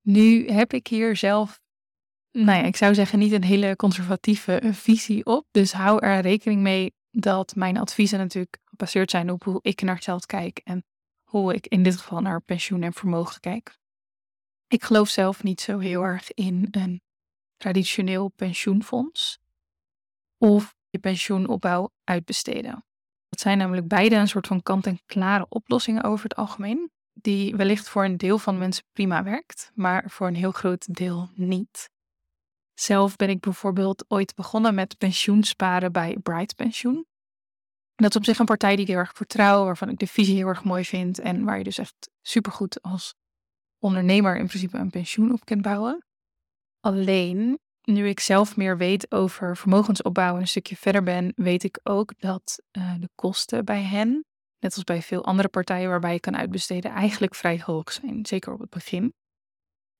Nu heb ik hier zelf, nou ja, ik zou zeggen niet een hele conservatieve visie op. Dus hou er rekening mee dat mijn adviezen natuurlijk gebaseerd zijn op hoe ik naar geld kijk en hoe ik in dit geval naar pensioen en vermogen kijk. Ik geloof zelf niet zo heel erg in een traditioneel pensioenfonds of je pensioenopbouw uitbesteden. Dat zijn namelijk beide een soort van kant-en-klare oplossingen over het algemeen, die wellicht voor een deel van mensen prima werkt, maar voor een heel groot deel niet. Zelf ben ik bijvoorbeeld ooit begonnen met pensioensparen bij Bright Pensioen. Dat is op zich een partij die ik heel erg vertrouw, waarvan ik de visie heel erg mooi vind en waar je dus echt supergoed als ondernemer in principe een pensioen op kunt bouwen. Alleen, nu ik zelf meer weet over vermogensopbouw en een stukje verder ben, weet ik ook dat uh, de kosten bij hen, net als bij veel andere partijen waarbij je kan uitbesteden, eigenlijk vrij hoog zijn, zeker op het begin.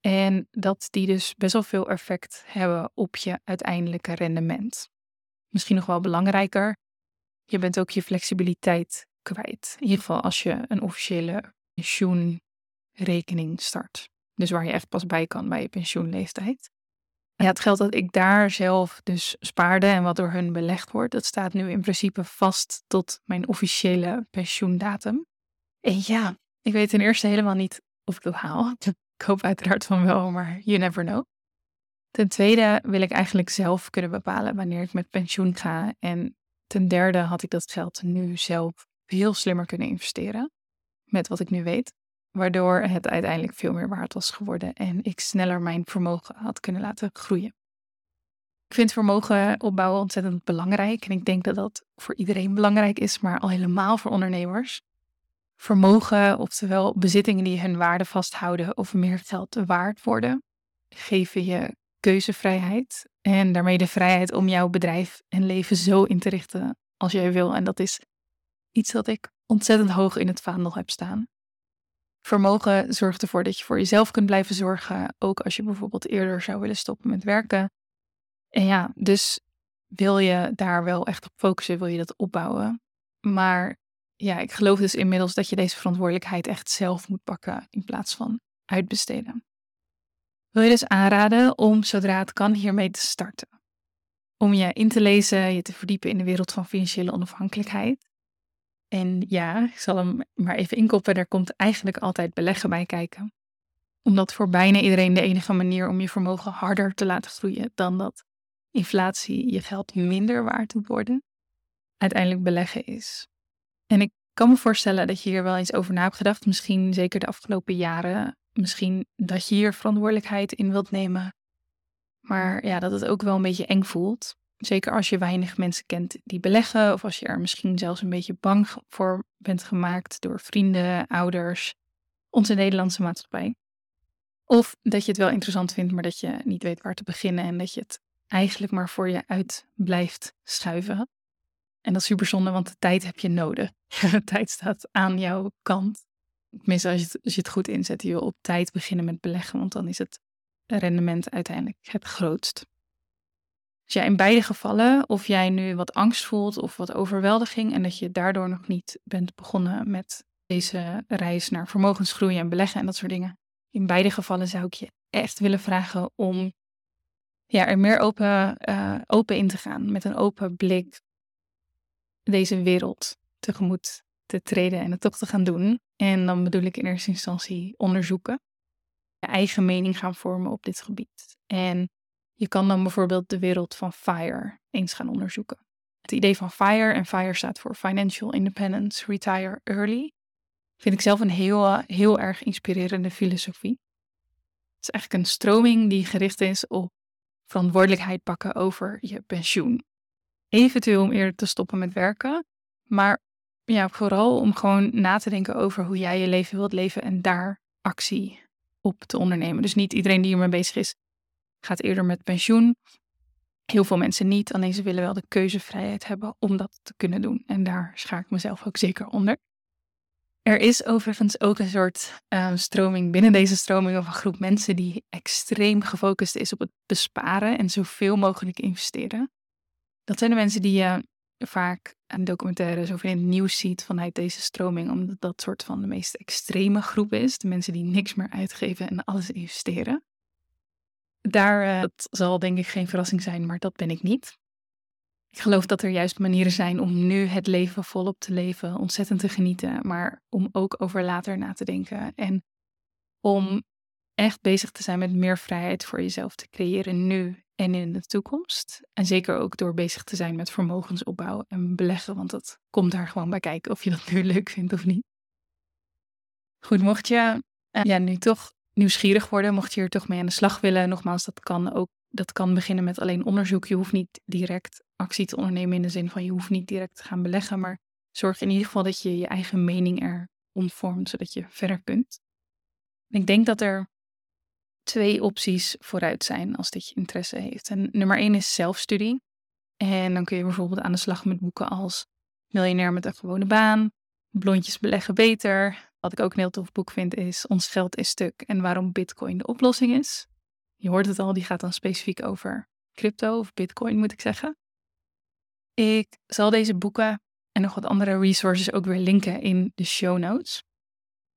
En dat die dus best wel veel effect hebben op je uiteindelijke rendement. Misschien nog wel belangrijker, je bent ook je flexibiliteit kwijt. In ieder geval als je een officiële pensioenrekening start. Dus waar je echt pas bij kan bij je pensioenleeftijd. Ja, het geld dat ik daar zelf dus spaarde en wat door hun belegd wordt, dat staat nu in principe vast tot mijn officiële pensioendatum. En ja, ik weet ten eerste helemaal niet of ik dat haal. Ik hoop uiteraard van wel, maar you never know. Ten tweede wil ik eigenlijk zelf kunnen bepalen wanneer ik met pensioen ga. En ten derde had ik dat geld nu zelf heel slimmer kunnen investeren. Met wat ik nu weet. Waardoor het uiteindelijk veel meer waard was geworden en ik sneller mijn vermogen had kunnen laten groeien. Ik vind vermogen opbouwen ontzettend belangrijk. En ik denk dat dat voor iedereen belangrijk is, maar al helemaal voor ondernemers. Vermogen, oftewel bezittingen die hun waarde vasthouden of meer geld waard worden, geven je keuzevrijheid en daarmee de vrijheid om jouw bedrijf en leven zo in te richten als jij wil. En dat is iets dat ik ontzettend hoog in het vaandel heb staan. Vermogen zorgt ervoor dat je voor jezelf kunt blijven zorgen, ook als je bijvoorbeeld eerder zou willen stoppen met werken. En ja, dus wil je daar wel echt op focussen, wil je dat opbouwen. Maar ja, ik geloof dus inmiddels dat je deze verantwoordelijkheid echt zelf moet pakken in plaats van uitbesteden. Wil je dus aanraden om zodra het kan hiermee te starten. Om je in te lezen, je te verdiepen in de wereld van financiële onafhankelijkheid. En ja, ik zal hem maar even inkoppen, er komt eigenlijk altijd beleggen bij kijken. Omdat voor bijna iedereen de enige manier om je vermogen harder te laten groeien dan dat inflatie je geld minder waard moet worden, uiteindelijk beleggen is. En ik kan me voorstellen dat je hier wel eens over na hebt gedacht, misschien zeker de afgelopen jaren. Misschien dat je hier verantwoordelijkheid in wilt nemen. Maar ja, dat het ook wel een beetje eng voelt. Zeker als je weinig mensen kent die beleggen, of als je er misschien zelfs een beetje bang voor bent gemaakt door vrienden, ouders, onze Nederlandse maatschappij. Of dat je het wel interessant vindt, maar dat je niet weet waar te beginnen en dat je het eigenlijk maar voor je uit blijft schuiven. En dat is super zonde, want de tijd heb je nodig. De tijd staat aan jouw kant. Tenminste, als je het, als je het goed inzet, je wil op tijd beginnen met beleggen, want dan is het rendement uiteindelijk het grootst. Dus ja, in beide gevallen, of jij nu wat angst voelt of wat overweldiging en dat je daardoor nog niet bent begonnen met deze reis naar vermogensgroei en beleggen en dat soort dingen. In beide gevallen zou ik je echt willen vragen om ja, er meer open, uh, open in te gaan, met een open blik deze wereld tegemoet te treden en het toch te gaan doen. En dan bedoel ik in eerste instantie onderzoeken, je eigen mening gaan vormen op dit gebied. En je kan dan bijvoorbeeld de wereld van FIRE eens gaan onderzoeken. Het idee van FIRE, en FIRE staat voor Financial Independence Retire Early, vind ik zelf een heel, heel erg inspirerende filosofie. Het is eigenlijk een stroming die gericht is op verantwoordelijkheid pakken over je pensioen. Eventueel om eerder te stoppen met werken, maar ja, vooral om gewoon na te denken over hoe jij je leven wilt leven en daar actie op te ondernemen. Dus niet iedereen die hiermee bezig is, gaat eerder met pensioen. Heel veel mensen niet, alleen ze willen wel de keuzevrijheid hebben om dat te kunnen doen. En daar schaar ik mezelf ook zeker onder. Er is overigens ook een soort uh, stroming binnen deze stroming of een groep mensen die extreem gefocust is op het besparen en zoveel mogelijk investeren. Dat zijn de mensen die je vaak aan documentaires of in het nieuws ziet vanuit deze stroming, omdat dat soort van de meest extreme groep is. De mensen die niks meer uitgeven en alles investeren. Daar, uh, dat zal denk ik geen verrassing zijn, maar dat ben ik niet. Ik geloof dat er juist manieren zijn om nu het leven volop te leven, ontzettend te genieten, maar om ook over later na te denken en om echt bezig te zijn met meer vrijheid voor jezelf te creëren nu en in de toekomst. En zeker ook door bezig te zijn met vermogensopbouw en beleggen, want dat komt daar gewoon bij kijken of je dat nu leuk vindt of niet. Goed, mocht je uh, ja, nu toch nieuwsgierig worden, mocht je er toch mee aan de slag willen, nogmaals, dat kan ook dat kan beginnen met alleen onderzoek. Je hoeft niet direct actie te ondernemen in de zin van je hoeft niet direct te gaan beleggen, maar zorg in ieder geval dat je je eigen mening er omvormt, zodat je verder kunt. Ik denk dat er twee opties vooruit zijn als dit je interesse heeft. En nummer één is zelfstudie. En dan kun je bijvoorbeeld aan de slag met boeken als Miljonair met een gewone baan, Blondjes beleggen beter. Wat ik ook een heel tof boek vind is Ons geld is stuk en waarom Bitcoin de oplossing is. Je hoort het al, die gaat dan specifiek over crypto of Bitcoin moet ik zeggen. Ik zal deze boeken en nog wat andere resources ook weer linken in de show notes.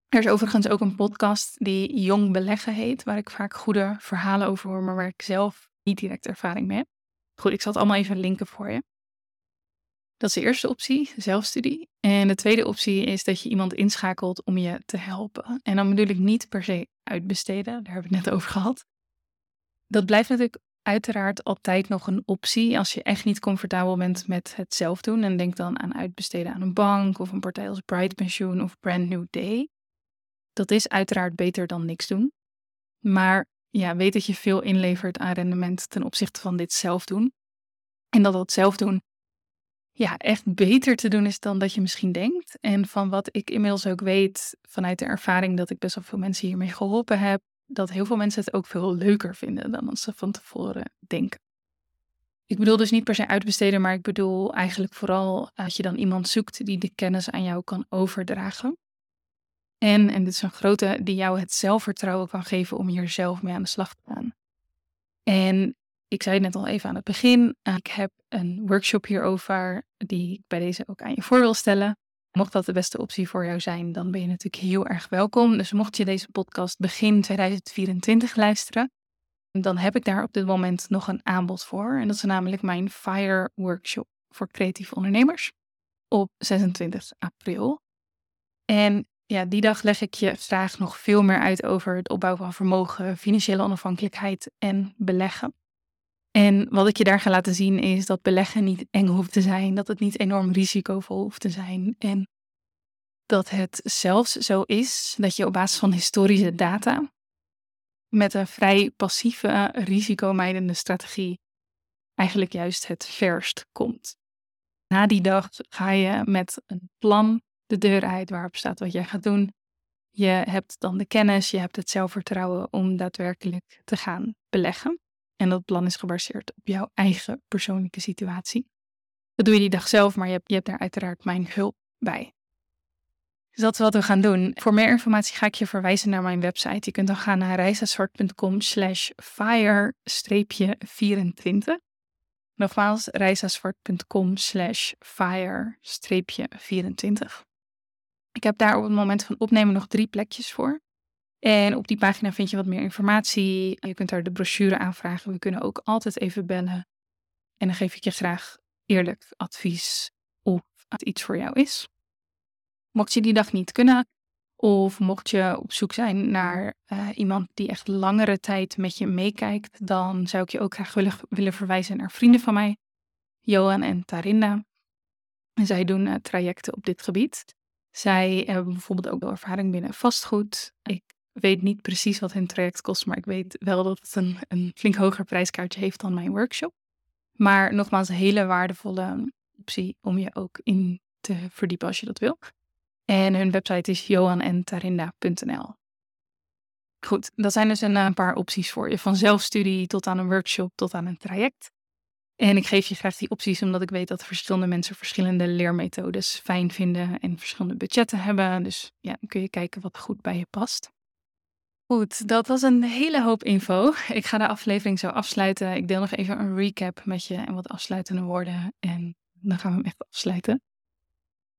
Er is overigens ook een podcast die Jong Beleggen heet, waar ik vaak goede verhalen over hoor, maar waar ik zelf niet direct ervaring mee heb. Goed, ik zal het allemaal even linken voor je. Dat is de eerste optie, zelfstudie. En de tweede optie is dat je iemand inschakelt om je te helpen. En dan bedoel ik niet per se uitbesteden, daar hebben we het net over gehad. Dat blijft natuurlijk uiteraard altijd nog een optie als je echt niet comfortabel bent met het zelf doen. En denk dan aan uitbesteden aan een bank of een partij als Bright Pensioen of Brand New Day. Dat is uiteraard beter dan niks doen. Maar ja, weet dat je veel inlevert aan rendement ten opzichte van dit zelf doen. En dat dat zelf doen ja, echt beter te doen is dan dat je misschien denkt. En van wat ik inmiddels ook weet vanuit de ervaring dat ik best wel veel mensen hiermee geholpen heb, dat heel veel mensen het ook veel leuker vinden dan ze van tevoren denken. Ik bedoel dus niet per se uitbesteden, maar ik bedoel eigenlijk vooral dat je dan iemand zoekt die de kennis aan jou kan overdragen. En, en dit is een grote, die jou het zelfvertrouwen kan geven om hier zelf mee aan de slag te gaan. En ik zei het net al even aan het begin, ik heb een workshop hierover die ik bij deze ook aan je voor wil stellen. Mocht dat de beste optie voor jou zijn, dan ben je natuurlijk heel erg welkom. Dus mocht je deze podcast begin 2024 luisteren, dan heb ik daar op dit moment nog een aanbod voor. En dat is namelijk mijn FIRE workshop voor creatieve ondernemers op 26 april. En ja, die dag leg ik je graag nog veel meer uit over het opbouwen van vermogen, financiële onafhankelijkheid en beleggen. En wat ik je daar ga laten zien is dat beleggen niet eng hoeft te zijn, dat het niet enorm risicovol hoeft te zijn en dat het zelfs zo is dat je op basis van historische data met een vrij passieve, risicomijdende strategie eigenlijk juist het verst komt. Na die dag ga je met een plan de deur uit waarop staat wat jij gaat doen. Je hebt dan de kennis, je hebt het zelfvertrouwen om daadwerkelijk te gaan beleggen. En dat plan is gebaseerd op jouw eigen persoonlijke situatie. Dat doe je die dag zelf, maar je hebt, je hebt daar uiteraard mijn hulp bij. Dus dat is wat we gaan doen. Voor meer informatie ga ik je verwijzen naar mijn website. Je kunt dan gaan naar reisaswart.com slash fire-24. Nogmaals, reisaswart.com slash fire-24. Ik heb daar op het moment van opnemen nog drie plekjes voor. En op die pagina vind je wat meer informatie. Je kunt daar de brochure aanvragen. We kunnen ook altijd even bellen. En dan geef ik je graag eerlijk advies of het iets voor jou is. Mocht je die dag niet kunnen, of mocht je op zoek zijn naar uh, iemand die echt langere tijd met je meekijkt, dan zou ik je ook graag willen, willen verwijzen naar vrienden van mij, Johan en Tarinda. Zij doen uh, trajecten op dit gebied. Zij hebben bijvoorbeeld ook wel ervaring binnen vastgoed. Ik weet niet precies wat hun traject kost, maar ik weet wel dat het een, een flink hoger prijskaartje heeft dan mijn workshop. Maar nogmaals, een hele waardevolle optie om je ook in te verdiepen als je dat wil. En hun website is johanentarinda.nl. Goed, dat zijn dus een, een paar opties voor je. Van zelfstudie tot aan een workshop tot aan een traject. En ik geef je graag die opties omdat ik weet dat verschillende mensen verschillende leermethodes fijn vinden en verschillende budgetten hebben. Dus ja, dan kun je kijken wat goed bij je past. Goed, dat was een hele hoop info. Ik ga de aflevering zo afsluiten. Ik deel nog even een recap met je en wat afsluitende woorden. En dan gaan we hem echt afsluiten.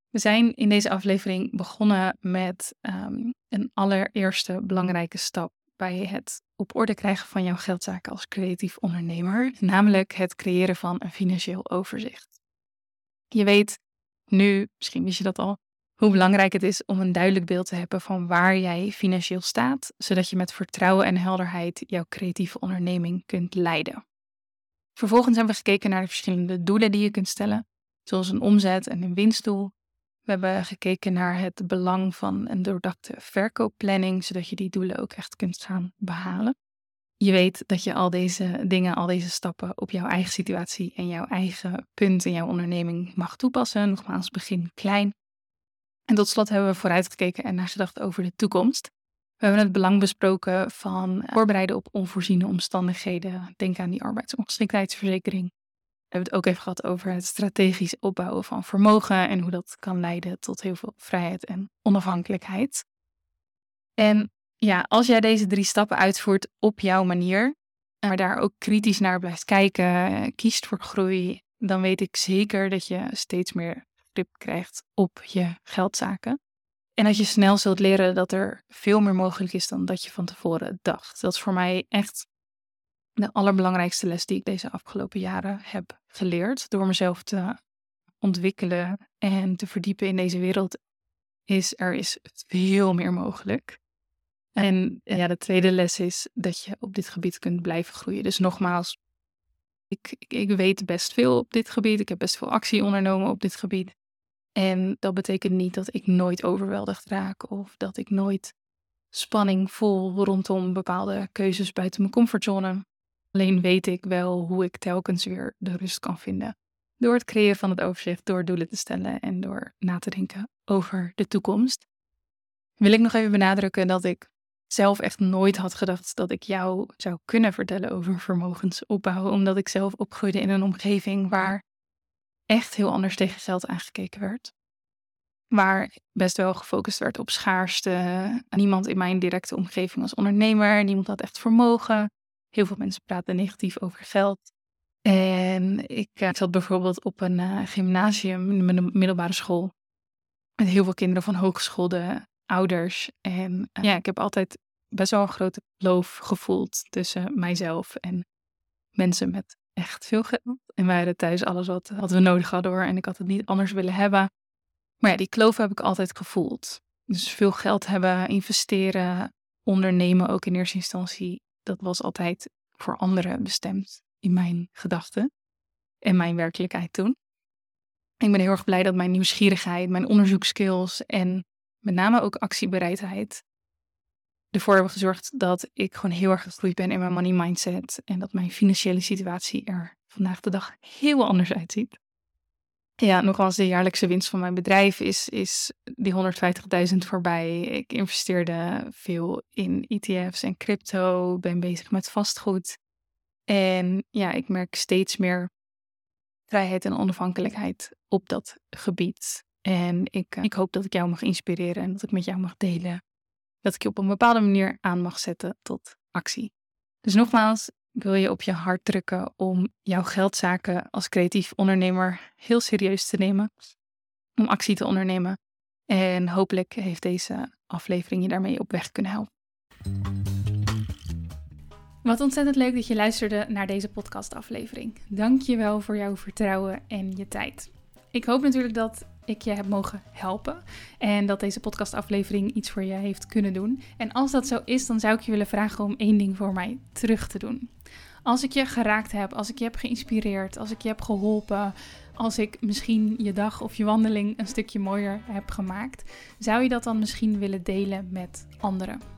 We zijn in deze aflevering begonnen met um, een allereerste belangrijke stap bij het op orde krijgen van jouw geldzaken als creatief ondernemer, namelijk het creëren van een financieel overzicht. Je weet nu, misschien wist je dat al, hoe belangrijk het is om een duidelijk beeld te hebben van waar jij financieel staat, zodat je met vertrouwen en helderheid jouw creatieve onderneming kunt leiden. Vervolgens hebben we gekeken naar de verschillende doelen die je kunt stellen, zoals een omzet en een winstdoel. We hebben gekeken naar het belang van een doordachte verkoopplanning, zodat je die doelen ook echt kunt gaan behalen. Je weet dat je al deze dingen, al deze stappen op jouw eigen situatie en jouw eigen punt in jouw onderneming mag toepassen. Nogmaals, begin klein. En tot slot hebben we vooruitgekeken en nagedacht over de toekomst. We hebben het belang besproken van voorbereiden op onvoorziene omstandigheden. Denk aan die arbeidsongeschiktheidsverzekering. We hebben het ook even gehad over het strategisch opbouwen van vermogen en hoe dat kan leiden tot heel veel vrijheid en onafhankelijkheid. En ja, als jij deze drie stappen uitvoert op jouw manier, maar daar ook kritisch naar blijft kijken, kiest voor groei, dan weet ik zeker dat je steeds meer krijgt op je geldzaken. En dat je snel zult leren dat er veel meer mogelijk is dan dat je van tevoren dacht. Dat is voor mij echt de allerbelangrijkste les die ik deze afgelopen jaren heb geleerd. Door mezelf te ontwikkelen en te verdiepen in deze wereld, is er is veel meer mogelijk. En ja, de tweede les is dat je op dit gebied kunt blijven groeien. Dus nogmaals, ik, ik weet best veel op dit gebied. Ik heb best veel actie ondernomen op dit gebied. En dat betekent niet dat ik nooit overweldigd raak of dat ik nooit spanning voel rondom bepaalde keuzes buiten mijn comfortzone. Alleen weet ik wel hoe ik telkens weer de rust kan vinden. Door het creëren van het overzicht, door doelen te stellen en door na te denken over de toekomst. Wil ik nog even benadrukken dat ik zelf echt nooit had gedacht dat ik jou zou kunnen vertellen over vermogensopbouw, omdat ik zelf opgroeide in een omgeving waar echt heel anders tegen geld aangekeken werd. Waar best wel gefocust werd op schaarste. Niemand in mijn directe omgeving was ondernemer, niemand had echt vermogen. Heel veel mensen praten negatief over geld. En ik, eh, zat bijvoorbeeld op een uh, gymnasium, een middelbare school, met heel veel kinderen van hogeschoolde ouders. En uh, ja, ik heb altijd best wel een grote kloof gevoeld tussen mijzelf en mensen met echt veel geld. En wij hadden thuis alles wat, wat we nodig hadden hoor. En ik had het niet anders willen hebben. Maar ja, die kloof heb ik altijd gevoeld. Dus veel geld hebben, investeren, ondernemen ook in eerste instantie. Dat was altijd voor anderen bestemd in mijn gedachten en mijn werkelijkheid toen. Ik ben heel erg blij dat mijn nieuwsgierigheid, mijn onderzoekskills en met name ook actiebereidheid ervoor hebben gezorgd dat ik gewoon heel erg gegroeid ben in mijn money mindset. En dat mijn financiële situatie er vandaag de dag heel anders uitziet. Ja, nogmaals, de jaarlijkse winst van mijn bedrijf is, is die 150.000 voorbij. Ik investeerde veel in ETF's en crypto, ben bezig met vastgoed. En ja, ik merk steeds meer vrijheid en onafhankelijkheid op dat gebied. En ik, ik hoop dat ik jou mag inspireren en dat ik met jou mag delen dat ik je op een bepaalde manier aan mag zetten tot actie. Dus nogmaals, ik wil je op je hart drukken om jouw geldzaken als creatief ondernemer heel serieus te nemen, om actie te ondernemen. En hopelijk heeft deze aflevering je daarmee op weg kunnen helpen. Wat ontzettend leuk dat je luisterde naar deze podcastaflevering. Dank je wel voor jouw vertrouwen en je tijd. Ik hoop natuurlijk dat ik je heb mogen helpen. En dat deze podcastaflevering iets voor je heeft kunnen doen. En als dat zo is, dan zou ik je willen vragen om één ding voor mij terug te doen. Als ik je geraakt heb, als ik je heb geïnspireerd, als ik je heb geholpen, als ik misschien je dag of je wandeling een stukje mooier heb gemaakt, zou je dat dan misschien willen delen met anderen?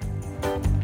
Thank you.